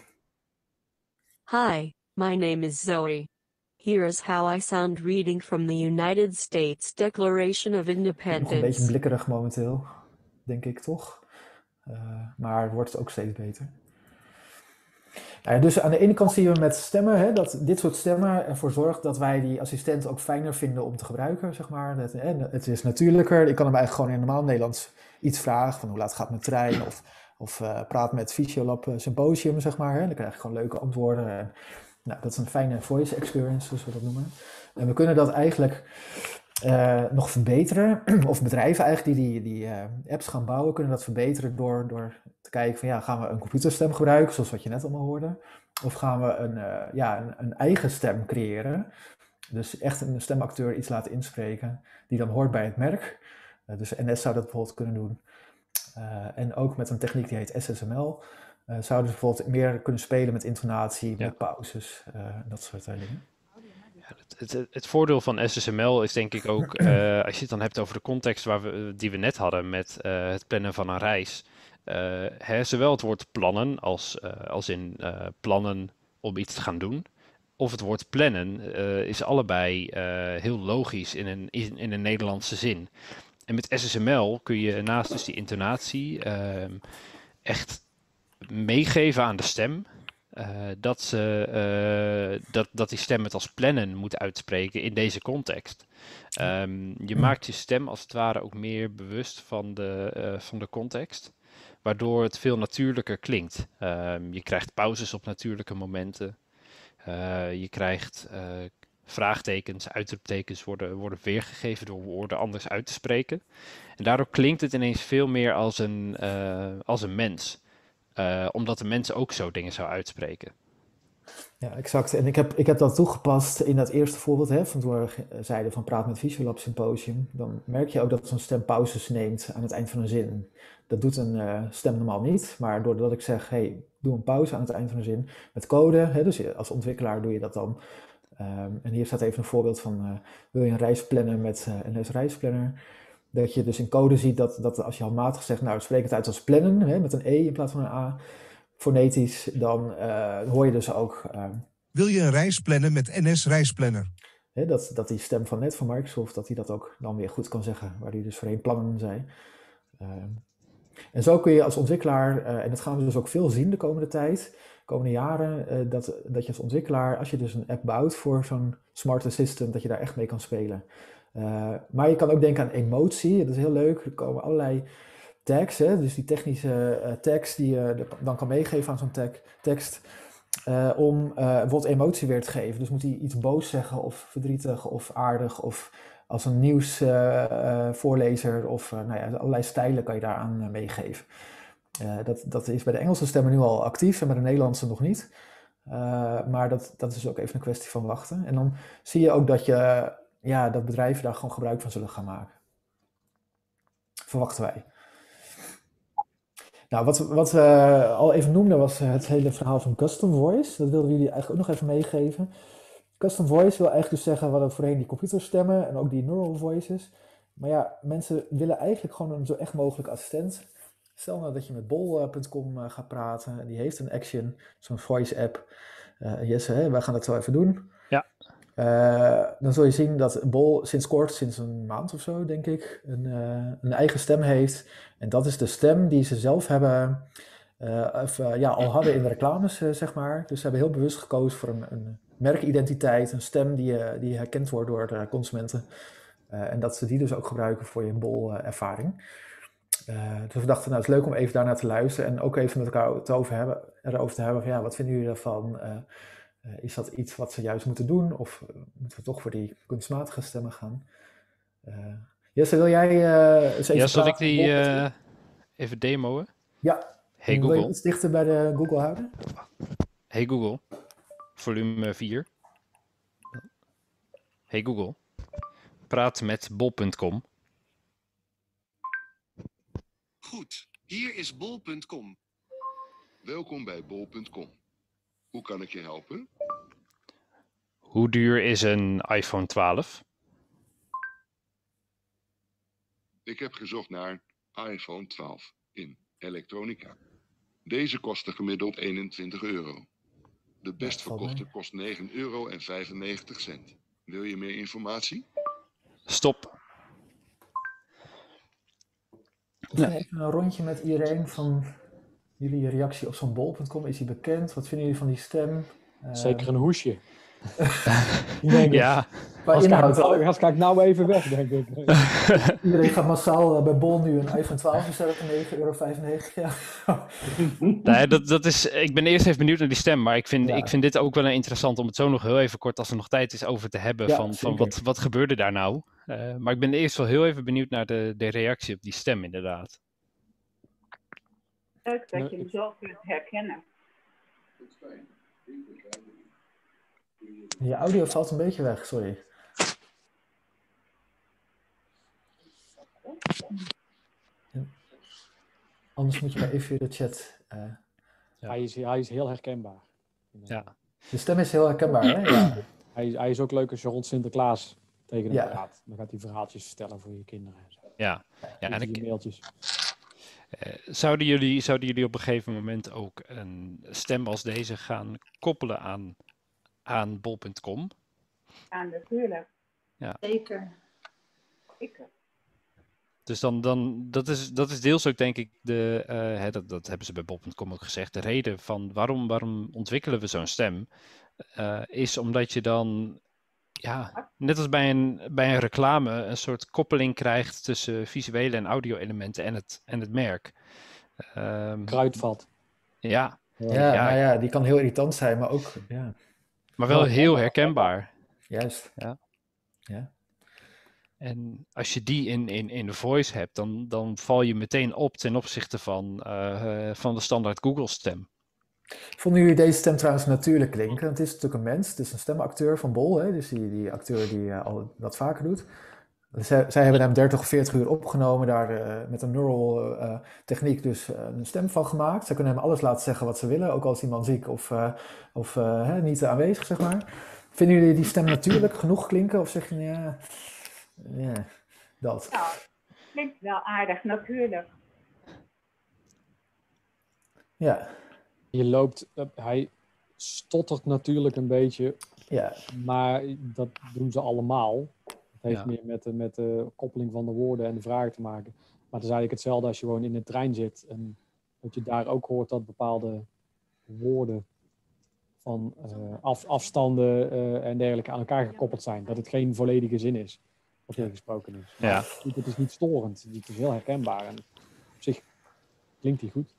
Hi, my name is Zoe. Here is how I sound reading from the United States Declaration of Nog een beetje Independence. blikkerig momenteel, denk ik toch. Eh, maar wordt het ook steeds beter. Nou dus aan de ene kant zien we met stemmen hè, dat dit soort stemmen ervoor zorgt dat wij die assistent ook fijner vinden om te gebruiken, zeg maar. Hè, het is natuurlijker. Ik kan hem eigenlijk gewoon in normaal Nederlands iets vragen van hoe laat gaat mijn trein of, of eh, praat met Fysiolab eh, Symposium, zeg maar. Hè. Dan krijg je gewoon leuke antwoorden. En, nou, dat is een fijne voice experience, zoals we dat noemen. En we kunnen dat eigenlijk eh, nog verbeteren. Of bedrijven eigenlijk die die, die eh, apps gaan bouwen, kunnen dat verbeteren door, door te kijken van ja, gaan we een computerstem gebruiken, zoals wat je net allemaal hoorde. Of gaan we een, eh, ja, een, een eigen stem creëren. Dus echt een stemacteur iets laten inspreken die dan hoort bij het merk. Dus NS zou dat bijvoorbeeld kunnen doen. En ook met een techniek die heet SSML zouden ze bijvoorbeeld meer kunnen spelen met intonatie, met pauzes, dat soort dingen. Het, het, voordeel van SSML is denk ik ook, als je het dan hebt over de context waar we, die we net hadden met het plannen van een reis. Hè, zowel het woord plannen als, als in plannen om iets te gaan doen of het woord plannen is allebei heel logisch in een, in, in, een Nederlandse zin. En met SSML kun je naast dus die intonatie uh, echt meegeven aan de stem. Uh, dat, ze, dat, dat die stem het als plannen moet uitspreken in deze context. Um, je maakt je stem als het ware ook meer bewust van de, van de context waardoor het veel natuurlijker klinkt. Um, je krijgt pauzes op natuurlijke momenten. Je krijgt vraagtekens, uitroeptekens worden, worden weergegeven door woorden anders uit te spreken. En daardoor klinkt het ineens veel meer als een, als een mens. Omdat de mens ook zo dingen zou uitspreken. Ja, exact. En ik heb, ik heb dat toegepast in dat eerste voorbeeld, hè, van toen we zeiden van praat met Visualab Symposium. Dan merk je ook dat zo'n stem pauzes neemt aan het eind van een zin. Dat doet een uh, stem normaal niet, maar doordat ik zeg, hey, doe een pauze aan het eind van de zin met code, hè, dus als ontwikkelaar doe je dat dan. Um, en hier staat even een voorbeeld van, uh, wil je een reis plannen met NS Reisplanner? Dat je dus in code ziet dat, dat als je handmatig zegt, nou spreek het uit als plannen, hè, met een E in plaats van een A, fonetisch, dan hoor je dus ook... Ehm, wil je een reis plannen met NS Reisplanner? Hè, dat, dat die stem van net van Microsoft, dat hij dat ook dan weer goed kan zeggen, waar hij dus voorheen plannen zei. Ehm, en zo kun je als ontwikkelaar, uh, en dat gaan we dus ook veel zien de komende tijd, de komende jaren, uh, dat, dat je als ontwikkelaar, als je dus een app bouwt voor zo'n smart assistant, dat je daar echt mee kan spelen. Uh, maar je kan ook denken aan emotie, dat is heel leuk. Er komen allerlei tags, hè, dus die technische tags die je dan kan meegeven aan zo'n tekst. om bijvoorbeeld emotie weer te geven. Dus moet hij iets boos zeggen, of verdrietig, of aardig, of als een nieuwsvoorlezer uh, of uh, nou ja, allerlei stijlen kan je daaraan uh, meegeven. dat, dat is bij de Engelse stemmen nu al actief en bij de Nederlandse nog niet. maar dat, dat is ook even een kwestie van wachten. En dan zie je ook dat, je, ja, dat bedrijven daar gewoon gebruik van zullen gaan maken. Verwachten wij. Nou, wat, wat we al even noemden was het hele verhaal van custom voice. Dat wilden we jullie eigenlijk ook nog even meegeven. Custom voice wil eigenlijk dus zeggen, we voorheen die computerstemmen en ook die neural voices. Maar ja, mensen willen eigenlijk gewoon een zo echt mogelijk assistent. Stel nou dat je met bol.com uh, gaat praten en die heeft een action, zo'n voice app. Uh, Jesse, hè, wij gaan dat zo even doen. Ja. Uh, dan zul je zien dat Bol sinds kort, sinds een maand of zo denk ik, een, een eigen stem heeft. En dat is de stem die ze zelf hebben, of, ja, al hadden in de reclames, zeg maar. Dus ze hebben heel bewust gekozen voor een, een merkidentiteit, een stem die, die herkend wordt door de consumenten. En dat ze die dus ook gebruiken voor je bol-ervaring. Dus we dachten, nou, het is leuk om even daarnaar te luisteren en ook even met elkaar te over hebben, erover te hebben van, ja, wat vinden jullie daarvan? Is dat iets wat ze juist moeten doen of moeten we toch voor die kunstmatige stemmen gaan? Jesse, wil jij eens even Ja, zal ik die even demoen? Ja. Hey Google. Wil je iets dichter bij de Google houden? Hey Google volume 4. Hey Google, praat met bol.com. Goed, hier is bol.com. Welkom bij bol.com. Hoe kan ik je helpen? Hoe duur is een iPhone 12? Ik heb gezocht naar iPhone 12 in elektronica. Deze kostte gemiddeld 21 euro. De best verkochte kost 9,95 euro. Wil je meer informatie? Stop. Ja. Even een rondje met iedereen van jullie reactie op zo'n bol.com. Is hij bekend? Wat vinden jullie van die stem? Zeker een hoesje. ja. Als kijk, kijk nou even weg, denk ik. Iedereen gaat massaal bij Bol nu een iPhone 12 bestellen voor 9,95 euro. Ja. nee, dat, dat is, ik ben eerst even benieuwd naar die stem, maar ik vind, ja. ik vind dit ook wel interessant om het zo nog heel even kort, als er nog tijd is, over te hebben. Ja, van, van wat, wat gebeurde daar nou? Uh, maar ik ben eerst wel heel even benieuwd naar de, de reactie op die stem, inderdaad. Leuk dat je hem zo kunt herkennen. Je audio valt een beetje weg, sorry. Anders moet je maar even de chat. eh, Hij, is, hij is heel herkenbaar. Ja. De stem is heel herkenbaar, hè? Ja. Hij, is- hij is ook leuk als je rond Sinterklaas tegen hem Ja. praat. Dan gaat hij verhaaltjes vertellen voor je kinderen. en zo. Ja, ja en ik, je mailtjes. Eh, zouden, jullie, zouden jullie op een gegeven moment ook een stem als deze gaan koppelen aan, aan bol.com? Ja, natuurlijk. Ja. Zeker. Zeker. Dus dan, dan dat, is, dat is deels ook denk ik de, eh, hè, dat, dat hebben ze bij bol.com ook gezegd, de reden van waarom, waarom ontwikkelen we zo'n stem, eh, is omdat je dan, ja, net als bij een, bij een reclame, een soort koppeling krijgt tussen visuele en audio-elementen en het, en het merk. Ehm, Kruidvat. Ja. Ja, nou ja, die kan heel irritant zijn, maar ook. Ja. Maar wel heel herkenbaar. Juist. Ja. Ja. En als je die in, in, in de voice hebt, dan, dan val je meteen op ten opzichte van, eh, eh, van de standaard Google stem. Vonden jullie deze stem trouwens natuurlijk klinken? Het is natuurlijk een mens, het is een stemacteur van Bol, hè? dus die, die acteur die eh, al wat vaker doet. Zij, zij hebben hem 30 of 40 uur opgenomen, daar eh, met een neural eh, techniek dus een stem van gemaakt. Zij kunnen hem alles laten zeggen wat ze willen, ook al is iemand ziek of, of hè, niet aanwezig, zeg maar. Vinden jullie die stem natuurlijk genoeg klinken? Of zeg je, ja, ja dat. Klinkt wel aardig, natuurlijk. Ja. Je loopt, eh, hij stottert natuurlijk een beetje, Ja. maar dat doen ze allemaal. Het heeft Ja. meer met de, met de koppeling van de woorden en de vragen te maken. Maar het is eigenlijk hetzelfde als je gewoon in de trein zit en dat je daar ook hoort dat bepaalde woorden van eh, af, afstanden eh, en dergelijke aan elkaar gekoppeld zijn. Dat het geen volledige zin is wat hier gesproken is. Maar Ja. het- Het is niet storend, het is heel herkenbaar en op zich klinkt hij goed.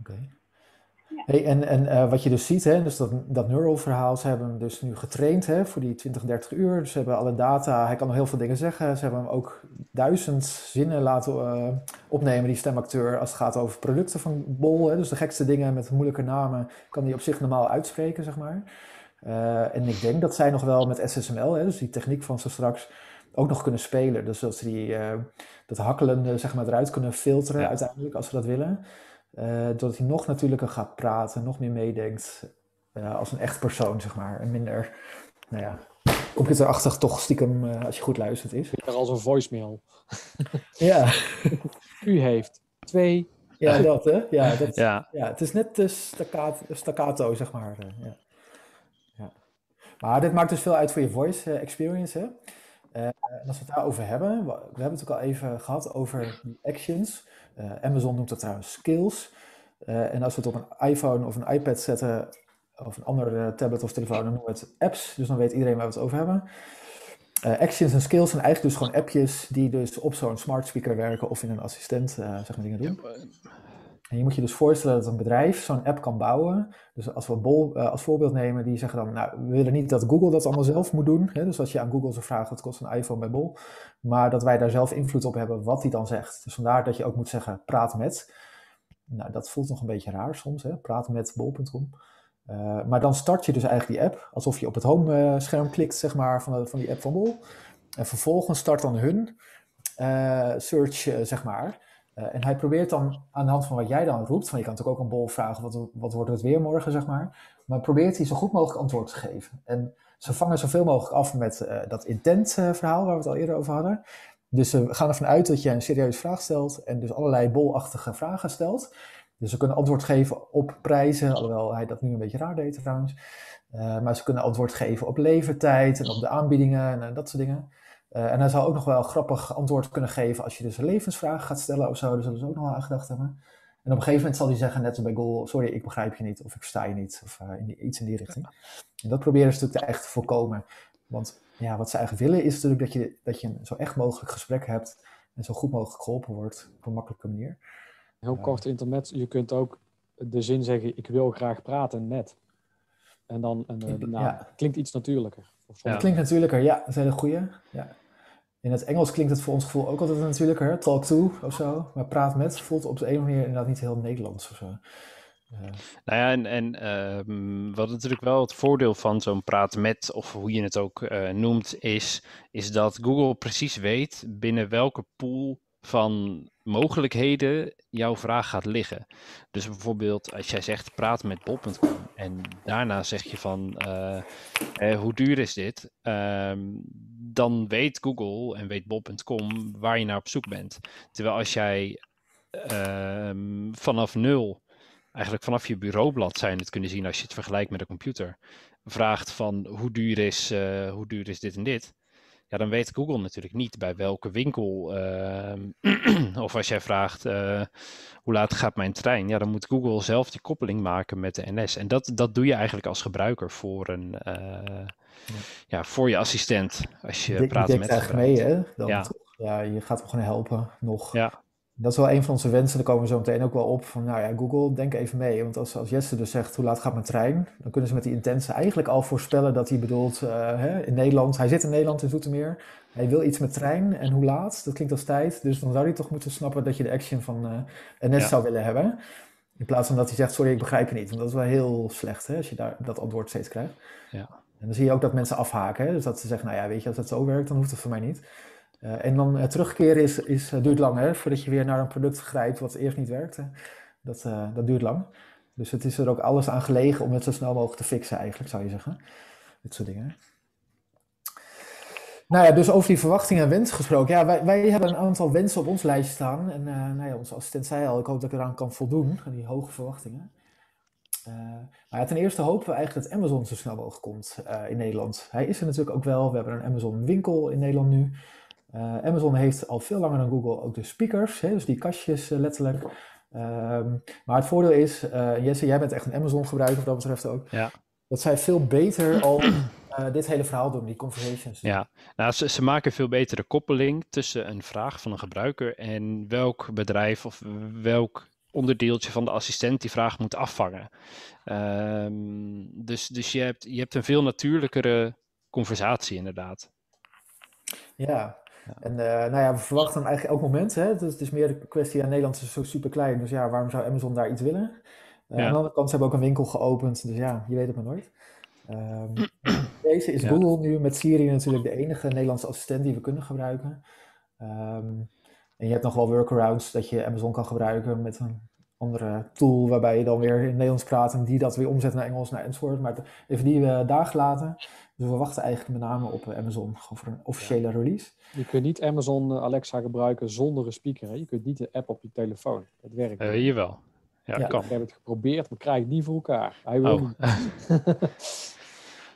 Oké. Hey, en en eh, wat je dus ziet, hè, dus dat, dat neural verhaal, ze hebben hem dus nu getraind hè, voor die 20, 30 uur. Dus ze hebben alle data, hij kan nog heel veel dingen zeggen. Ze hebben hem ook duizend zinnen laten eh, opnemen, die stemacteur, als het gaat over producten van Bol. Hè, dus de gekste dingen met moeilijke namen kan hij op zich normaal uitspreken, zeg maar. Eh, en ik denk dat zij nog wel met SSML, hè, dus die techniek van zo straks, ook nog kunnen spelen. Dus dat ze die, eh, dat hakkelende zeg maar, eruit kunnen filteren Ja. uiteindelijk, als ze dat willen. Eh, doordat hij nog natuurlijker gaat praten, nog meer meedenkt eh, als een echt persoon, zeg maar. En minder, nou ja, computerachtig toch stiekem, eh, als je goed luistert, is. Weer als een voicemail. Ja. U heeft twee. Ja, dat hè. Ja, dat, Ja. ja. het is net de staccato, staccato zeg maar. eh, ja. Ja. Maar dit maakt dus veel uit voor je voice experience, hè. Eh, en als we het daarover hebben, we, we hebben het ook al even gehad over die actions. Eh, Amazon noemt dat trouwens skills. Eh, en als we het op een iPhone of een iPad zetten, of een andere tablet of telefoon, dan noemen we het apps. Dus dan weet iedereen waar we het over hebben. Eh, actions en skills zijn eigenlijk dus gewoon appjes die dus op zo'n smart speaker werken of in een assistent zeg maar dingen doen. En je moet je dus voorstellen dat een bedrijf zo'n app kan bouwen. Dus als we Bol eh, als voorbeeld nemen, die zeggen dan, nou, we willen niet dat Google dat allemaal zelf moet doen. Hè? Dus als je aan Google zou vragen, wat kost een iPhone bij Bol? Maar dat wij daar zelf invloed op hebben wat hij dan zegt. Dus vandaar dat je ook moet zeggen, praat met. Nou, dat voelt nog een beetje raar soms, hè? praat met bol.com. Eh, maar dan start je dus eigenlijk die app, alsof je op het home scherm klikt, zeg maar, van, de, van die app van Bol. En vervolgens start dan hun eh, search, eh, zeg maar. Eh, en hij probeert dan aan de hand van wat jij dan roept, van je kan natuurlijk ook een bol vragen, wat, wat wordt het weer morgen, zeg maar. Maar probeert hij zo goed mogelijk antwoord te geven. En ze vangen zoveel mogelijk af met eh, dat intent eh, verhaal waar we het al eerder over hadden. Dus ze gaan ervan uit dat je een serieuze vraag stelt en dus allerlei bolachtige vragen stelt. Dus ze kunnen antwoord geven op prijzen, alhoewel hij dat nu een beetje raar deed trouwens. Maar ze kunnen antwoord geven op levertijd en op de aanbiedingen en dat soort dingen. Uh, en hij zal ook nog wel grappig antwoord kunnen geven als je dus een levensvraag gaat stellen of zo. Daar zullen ze ook nog wel aan gedacht hebben. En op een gegeven moment zal hij zeggen, net als bij Google, sorry, ik begrijp je niet of ik versta je niet. Of uh, in die, iets in die richting. En dat proberen ze natuurlijk echt te voorkomen. Want ja, wat ze eigenlijk willen is natuurlijk dat je, dat je een zo echt mogelijk gesprek hebt en zo goed mogelijk geholpen wordt op een makkelijke manier. Heel kort internet, je kunt ook de zin zeggen, ik wil graag praten met. En dan, en, uh, nou, ja. klinkt iets natuurlijker. Ja. Klinkt natuurlijker, ja, dat is een hele goeie. Ja. In het Engels klinkt het voor ons gevoel ook altijd natuurlijker, talk to of zo. Maar praat met voelt op de een manier inderdaad niet heel Nederlands of zo. Nou ja, en, en ehm, wat natuurlijk wel het voordeel van zo'n praten met, of hoe je het ook eh, noemt, is, is dat Google precies weet binnen welke pool van mogelijkheden jouw vraag gaat liggen. Dus bijvoorbeeld als jij zegt praat met bol.com en daarna zeg je van eh, hoe duur is dit, Ehm, dan weet Google en weet bol.com waar je naar op zoek bent. Terwijl als jij ehm, vanaf nul, eigenlijk vanaf je bureaublad je het kunnen zien als je het vergelijkt met een computer, vraagt van hoe duur is, eh, hoe duur is dit en dit. Ja, dan weet Google natuurlijk niet bij welke winkel. ehm, of als jij vraagt eh, hoe laat gaat mijn trein. Ja, dan moet Google zelf die koppeling maken met de NS. En dat, dat doe je eigenlijk als gebruiker voor, een, eh, ja. voor je assistent. Als je Die- praat die met eigenlijk mee, hè? Dan Ja. toch, ja, je gaat hem gewoon helpen nog. Ja. Dat is wel een van onze wensen, daar komen we zo meteen ook wel op. Van, nou ja, Google, denk even mee. Want als, als Jesse dus zegt, hoe laat gaat mijn trein? Dan kunnen ze met die intentie eigenlijk al voorspellen dat hij bedoelt, eh, hè, in Nederland, hij zit in Nederland, in Zoetermeer. Hij wil iets met trein en hoe laat? Dat klinkt als tijd. Dus dan zou hij toch moeten snappen dat je de action van eh, NS Ja. zou willen hebben. In plaats van dat hij zegt, sorry, ik begrijp je niet. Want dat is wel heel slecht, hè, als je daar dat antwoord steeds krijgt. Ja. En dan zie je ook dat mensen afhaken. Hè? Dus dat ze zeggen, nou ja, weet je, als het zo werkt, dan hoeft het voor mij niet. Eh, en dan eh, terugkeren is, is, eh, duurt lang, hè? voordat je weer naar een product grijpt wat eerst niet werkte. Dat, dat duurt lang. Dus het is er ook alles aan gelegen om het zo snel mogelijk te fixen, eigenlijk, zou je zeggen. Dit soort dingen. Nou ja, dus over die verwachtingen en wensen gesproken. Ja, wij, wij hebben een aantal wensen op ons lijstje staan. En nou ja, onze assistent zei al, ik hoop dat ik eraan kan voldoen, aan die hoge verwachtingen. Maar ja, ten eerste hopen we eigenlijk dat Amazon zo snel mogelijk komt in Nederland. Hij is er natuurlijk ook wel. We hebben een Amazon winkel in Nederland nu. Eh, Amazon heeft al veel langer dan Google ook de speakers, hè, dus die kastjes eh, letterlijk. Ehm, maar het voordeel is, eh, Jesse, jij bent echt een Amazon gebruiker wat dat betreft ook. Ja. Dat zij veel beter al dit hele verhaal doen, die conversations. Ja, nou, ze, ze maken veel betere koppeling tussen een vraag van een gebruiker en welk bedrijf of welk onderdeeltje van de assistent die vraag moet afvangen. Ehm, dus dus je, hebt, je hebt een veel natuurlijkere conversatie inderdaad. Ja, en eh, nou ja, we verwachten hem eigenlijk elk moment. Hè? Dus het is meer de kwestie, ja, Nederland is zo super klein, dus ja, waarom zou Amazon daar iets willen? Eh, Ja. Aan de andere kant, ze hebben ook een winkel geopend, dus ja, je weet het maar nooit. Ehm, deze is. Google nu met Siri natuurlijk de enige Nederlandse assistent die we kunnen gebruiken. Ehm, en je hebt nog wel workarounds dat je Amazon kan gebruiken met een andere tool waarbij je dan weer in Nederlands praat en die dat weer omzet naar Engels, naar enzovoort. Maar even die uh, daar gelaten. Dus we wachten eigenlijk met name op eh, Amazon voor een officiële release. Je kunt niet Amazon eh, Alexa gebruiken zonder een speaker. Hè? Je kunt niet de app op je telefoon. Dat werkt Eh niet. jawel. Ja, Ja. kan. Ik heb het geprobeerd, maar krijg het niet voor elkaar. Hij wil Oh. niet.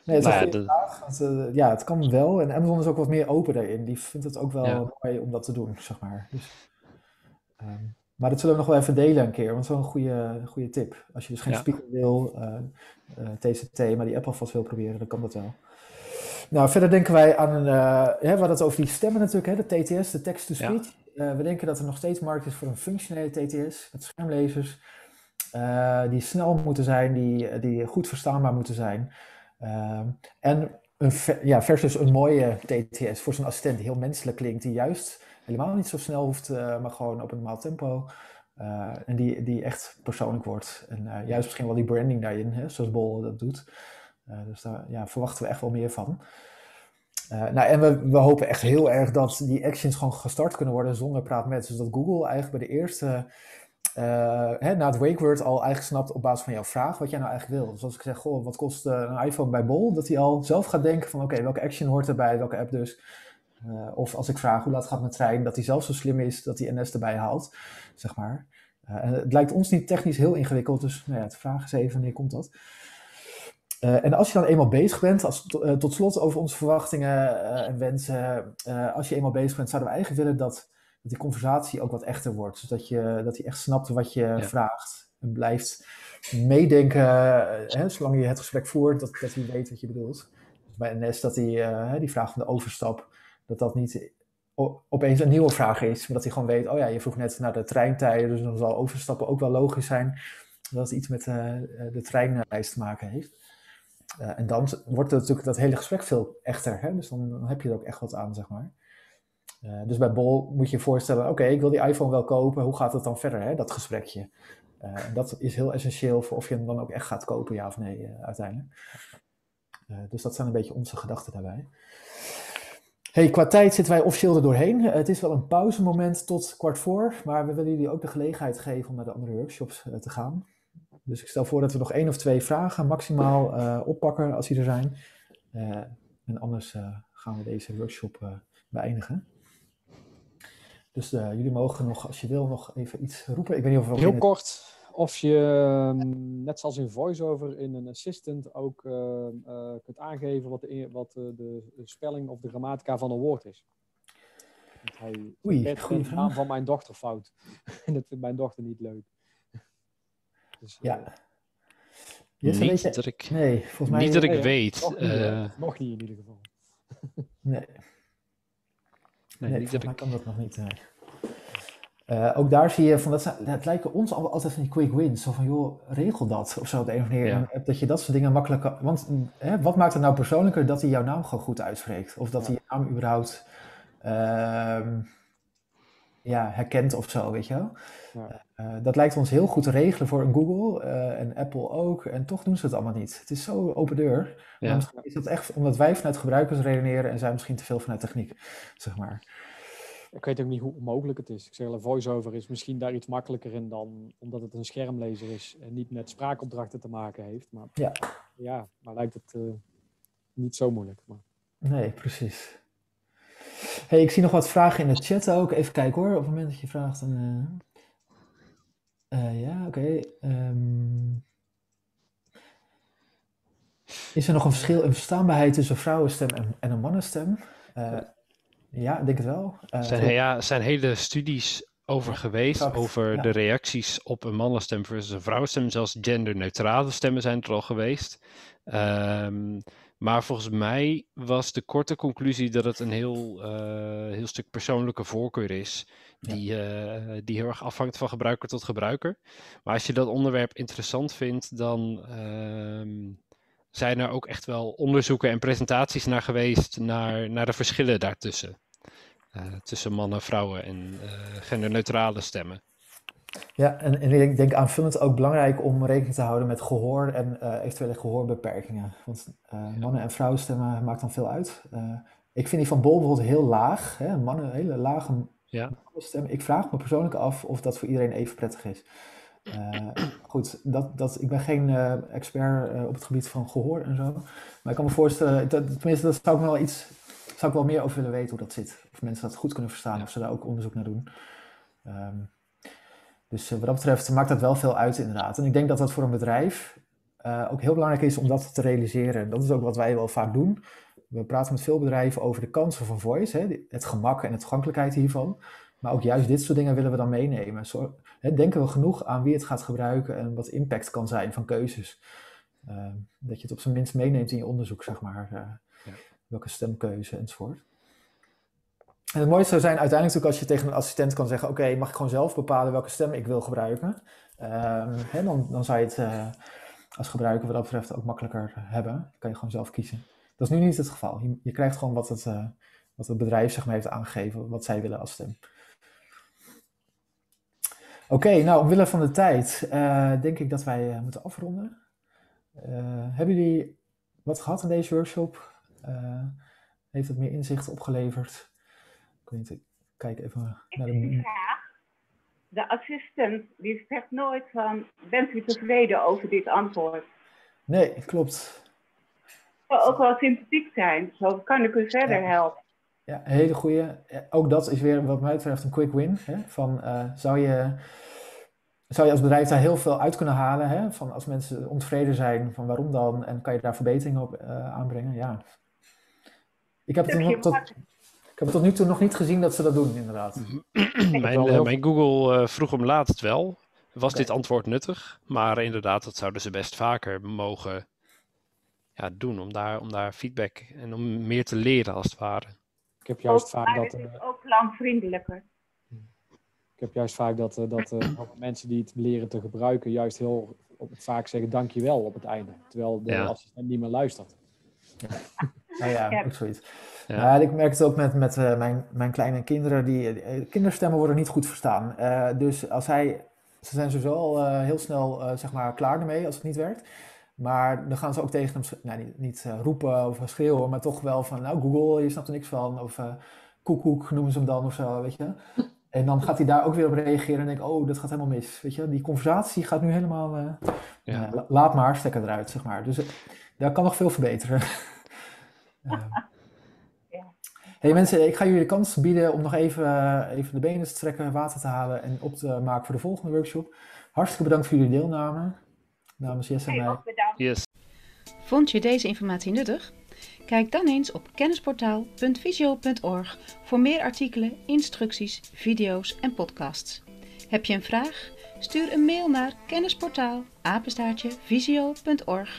Nee, het is Nou de- vraag. want, ja, het kan wel. En Amazon is ook wat meer open daarin. Die vindt het ook wel Ja. mooi om dat te doen, zeg maar. Dus, ehm, maar dat zullen we nog wel even delen een keer, want het is wel een goede, goede tip. Als je dus geen Ja. speaker wil, eh, eh, TCT, maar die app alvast wil proberen, dan kan dat wel. Nou, verder denken wij aan een, eh, we hadden het over die stemmen natuurlijk, hè, de TTS, de text-to-speech. Eh, we denken dat er nog steeds markt is voor een functionele TTS met schermlezers. eh, die snel moeten zijn, die, die goed verstaanbaar moeten zijn. En een ver- ja, versus een mooie TTS voor zo'n assistent die heel menselijk klinkt, die juist helemaal niet zo snel hoeft, maar gewoon op een normaal tempo. en die, die echt persoonlijk wordt. En juist misschien wel die branding daarin, hè, zoals Bol dat doet. Eh, dus daar ja, verwachten we echt wel meer van. Eh, nou, en we, we hopen echt heel erg dat die actions gewoon gestart kunnen worden zonder praat met. Dus dat Google eigenlijk bij de eerste, eh, hè, na het wake word al eigenlijk snapt op basis van jouw vraag wat jij nou eigenlijk wil. Dus als ik zeg, goh, wat kost een iPhone bij Bol? Dat hij al zelf gaat denken van, oké, welke action hoort erbij, welke app dus. Of als ik vraag hoe laat gaat mijn trein, dat hij zelf zo slim is dat hij NS erbij haalt, zeg maar. Het lijkt ons niet technisch heel ingewikkeld, dus nou ja, het vraag is even, wanneer komt dat? Eh, en als je dan eenmaal bezig bent, als, eh, tot slot over onze verwachtingen eh, en wensen. als je eenmaal bezig bent, zouden we eigenlijk willen dat, dat die conversatie ook wat echter wordt. Zodat je, dat hij echt snapt wat je vraagt en blijft meedenken, hè, zolang je het gesprek voert, dat, dat hij weet wat je bedoelt. Dus bij NS dat hij die vraag van de overstap, dat dat niet opeens een nieuwe vraag is, maar dat hij gewoon weet, oh ja, je vroeg net naar de treintijden, dus dan zal overstappen ook wel logisch zijn, dat het iets met de treinreis te maken heeft. Eh, en dan wordt het natuurlijk dat hele gesprek veel echter. Hè? Dus dan, dan heb je er ook echt wat aan, zeg maar. Eh, dus bij Bol moet je je voorstellen, oké, ik wil die iPhone wel kopen. Hoe gaat het dan verder, hè? dat gesprekje? Eh, dat is heel essentieel voor of je hem dan ook echt gaat kopen, ja of nee, uiteindelijk. Dus dat zijn een beetje onze gedachten daarbij. Hey, qua tijd zitten wij officieel er doorheen. Het is wel een pauzemoment tot kwart voor, maar we willen jullie ook de gelegenheid geven om naar de andere workshops te gaan. Dus ik stel voor dat we nog één of twee vragen maximaal eh, oppakken als die er zijn. Eh, en anders eh, gaan we deze workshop beëindigen. Dus jullie mogen nog, als je wil, nog even iets roepen. Ik weet niet of we Heel het- kort, of je, ehm, net zoals in VoiceOver, in een assistant ook ehm, eh, kunt aangeven wat, de, wat de spelling of de grammatica van een woord is. Want hij Oei, de naam van mijn dochter fout. en dat vindt mijn dochter niet leuk. Dus, eh, Ja. Jesse, Niet weet je- dat ik- nee, volgens mij niet dat ik nee, weet. Nog niet, eh, nog niet in ieder geval. Nee. Nee, Nee, niet dat ik- kan dat nog niet. nee. Eh, ook daar zie je van dat, zijn, het lijken ons al- altijd van die quick wins. Zo van joh, regel dat of zo op de een of andere manier. Ja. En Dat je dat soort dingen makkelijk kan. Want hè, wat maakt het nou persoonlijker dat hij jouw naam gewoon goed uitspreekt? Of dat hij je naam überhaupt ehm, ja, herkent of zo, weet je wel? Ja. Eh, dat lijkt ons heel goed te regelen voor een Google eh, en Apple ook. En toch doen ze het allemaal niet. Het is zo open deur. Maar Ja. misschien is dat echt omdat wij vanuit gebruikers redeneren en zij misschien te veel vanuit techniek, zeg maar. Ik weet ook niet hoe onmogelijk het is. Ik zeg wel, voice-over is misschien daar iets makkelijker in dan omdat het een schermlezer is en niet met spraakopdrachten te maken heeft. Maar Ja. ja maar lijkt het eh, niet zo moeilijk. Maar... Nee, precies. Hey, ik zie nog wat vragen in de chat ook. Even kijken hoor. Op het moment dat je vraagt, dan. Eh, ja, oké. Ehm, is er nog een verschil in verstaanbaarheid tussen een vrouwenstem en, en een mannenstem? Eh, ja, ik denk het wel. Eh, Er zijn, ja, er zijn hele studies over geweest, exact, over ja. de reacties op een mannenstem versus een vrouwenstem. Zelfs genderneutrale stemmen zijn er al geweest. Ehm, maar volgens mij was de korte conclusie dat het een heel, eh, heel stuk persoonlijke voorkeur is. Die, eh, die heel erg afhangt van gebruiker tot gebruiker. Maar als je dat onderwerp interessant vindt, dan ehm, zijn er ook echt wel onderzoeken en presentaties naar geweest naar, naar de verschillen daartussen. Eh, tussen mannen, vrouwen en genderneutrale stemmen. Ja, en, en ik denk aanvullend ook belangrijk om rekening te houden met gehoor en eh, eventuele gehoorbeperkingen. Want eh, mannen- en vrouwenstemmen maakt dan veel uit. Eh, ik vind die van Bol bijvoorbeeld heel laag. Hè? Mannen, een hele lage Ja. stem. Ik vraag me persoonlijk af of dat voor iedereen even prettig is. Goed, dat, dat, ik ben geen expert op het gebied van gehoor en zo. Maar ik kan me voorstellen, dat, tenminste, dat zou ik wel iets, zou ik wel meer over willen weten hoe dat zit. Of mensen dat goed kunnen verstaan, of ze daar ook onderzoek naar doen. Ehm, dus eh, wat dat betreft maakt dat wel veel uit, inderdaad. En ik denk dat dat voor een bedrijf eh, ook heel belangrijk is om dat te realiseren. Dat is ook wat wij wel vaak doen. We praten met veel bedrijven over de kansen van voice, hè, het gemak en de toegankelijkheid hiervan. Maar ook juist dit soort dingen willen we dan meenemen. Zo, hè, denken we genoeg aan wie het gaat gebruiken en wat impact kan zijn van keuzes. Ehm, dat je het op zijn minst meeneemt in je onderzoek, zeg maar. eh, Welke stemkeuze enzovoort. En het mooiste zou zijn uiteindelijk natuurlijk als je tegen een assistent kan zeggen: Oké, mag ik gewoon zelf bepalen welke stem ik wil gebruiken? Ehm, hè, dan, dan zou je het eh, als gebruiker wat dat betreft ook makkelijker hebben. Dan kan je gewoon zelf kiezen. Dat is nu niet het geval. Je, krijgt gewoon wat het, eh, wat het bedrijf zeg maar, heeft aangegeven, wat zij willen als stem. Oké, nou omwille van de tijd eh, denk ik dat wij eh, moeten afronden. Eh, hebben jullie wat gehad in deze workshop? Eh, heeft het meer inzicht opgeleverd? Ik weet niet, ik kijk even naar de... vraag. De assistent die zegt nooit van, bent u tevreden over dit antwoord? Nee, klopt. zou ook wel sympathiek zijn. Zo kan ik u verder helpen. Ja, hele goeie. Eh, Ook dat is weer wat mij betreft een quick win. Hè? Van, eh, zou, je, zou je als bedrijf daar heel veel uit kunnen halen? Hè? Van als mensen ontevreden zijn, van waarom dan? En kan je daar verbeteringen op eh, aanbrengen? Ja. Ik heb, het Stukje tot, ik heb het tot nu toe nog niet gezien dat ze dat doen, inderdaad. Mijn, eh, mijn Google eh, vroeg hem laatst wel. Was dit antwoord nuttig? Maar inderdaad, dat zouden ze best vaker mogen ja, doen. Om daar, om daar feedback en om meer te leren als het ware. Ik heb juist Ook, vaak dat, het eh, is ook klantvriendelijker. ik heb juist vaak dat, dat mensen die het leren te gebruiken, juist heel op, vaak zeggen dankjewel op het einde. Terwijl de Ja. assistent niet meer luistert. Nou ja, Ja. ook zoiets. Ja. Ja. ik merk het ook met, met eh, mijn, mijn kleine kinderen. Die, eh, kinderstemmen worden niet goed verstaan. Eh, dus als hij Ze zijn sowieso al eh, heel snel eh, zeg maar, klaar ermee als het niet werkt. Maar dan gaan ze ook tegen hem, nou, niet, niet eh, roepen of schreeuwen, maar toch wel van, nou Google, je snapt er niks van. Of eh koekoek noemen ze hem dan of zo, weet je. En dan gaat hij daar ook weer op reageren en denkt, oh, dat gaat helemaal mis. Weet je, die conversatie gaat nu helemaal, eh, Ja. la- laat maar, stekker eruit, zeg maar. Dus daar kan nog veel verbeteren. Ehm. Hey mensen, ik ga jullie de kans bieden om nog even, eh, even de benen te strekken, water te halen en op te maken voor de volgende workshop. Hartstikke bedankt voor jullie deelname. Namens Jess en mij. Yes. Vond je deze informatie nuttig? Kijk dan eens op kennisportaal.visio.org voor meer artikelen, instructies, video's en podcasts. Heb je een vraag? Stuur een mail naar kennisportaal apenstaartje visio.org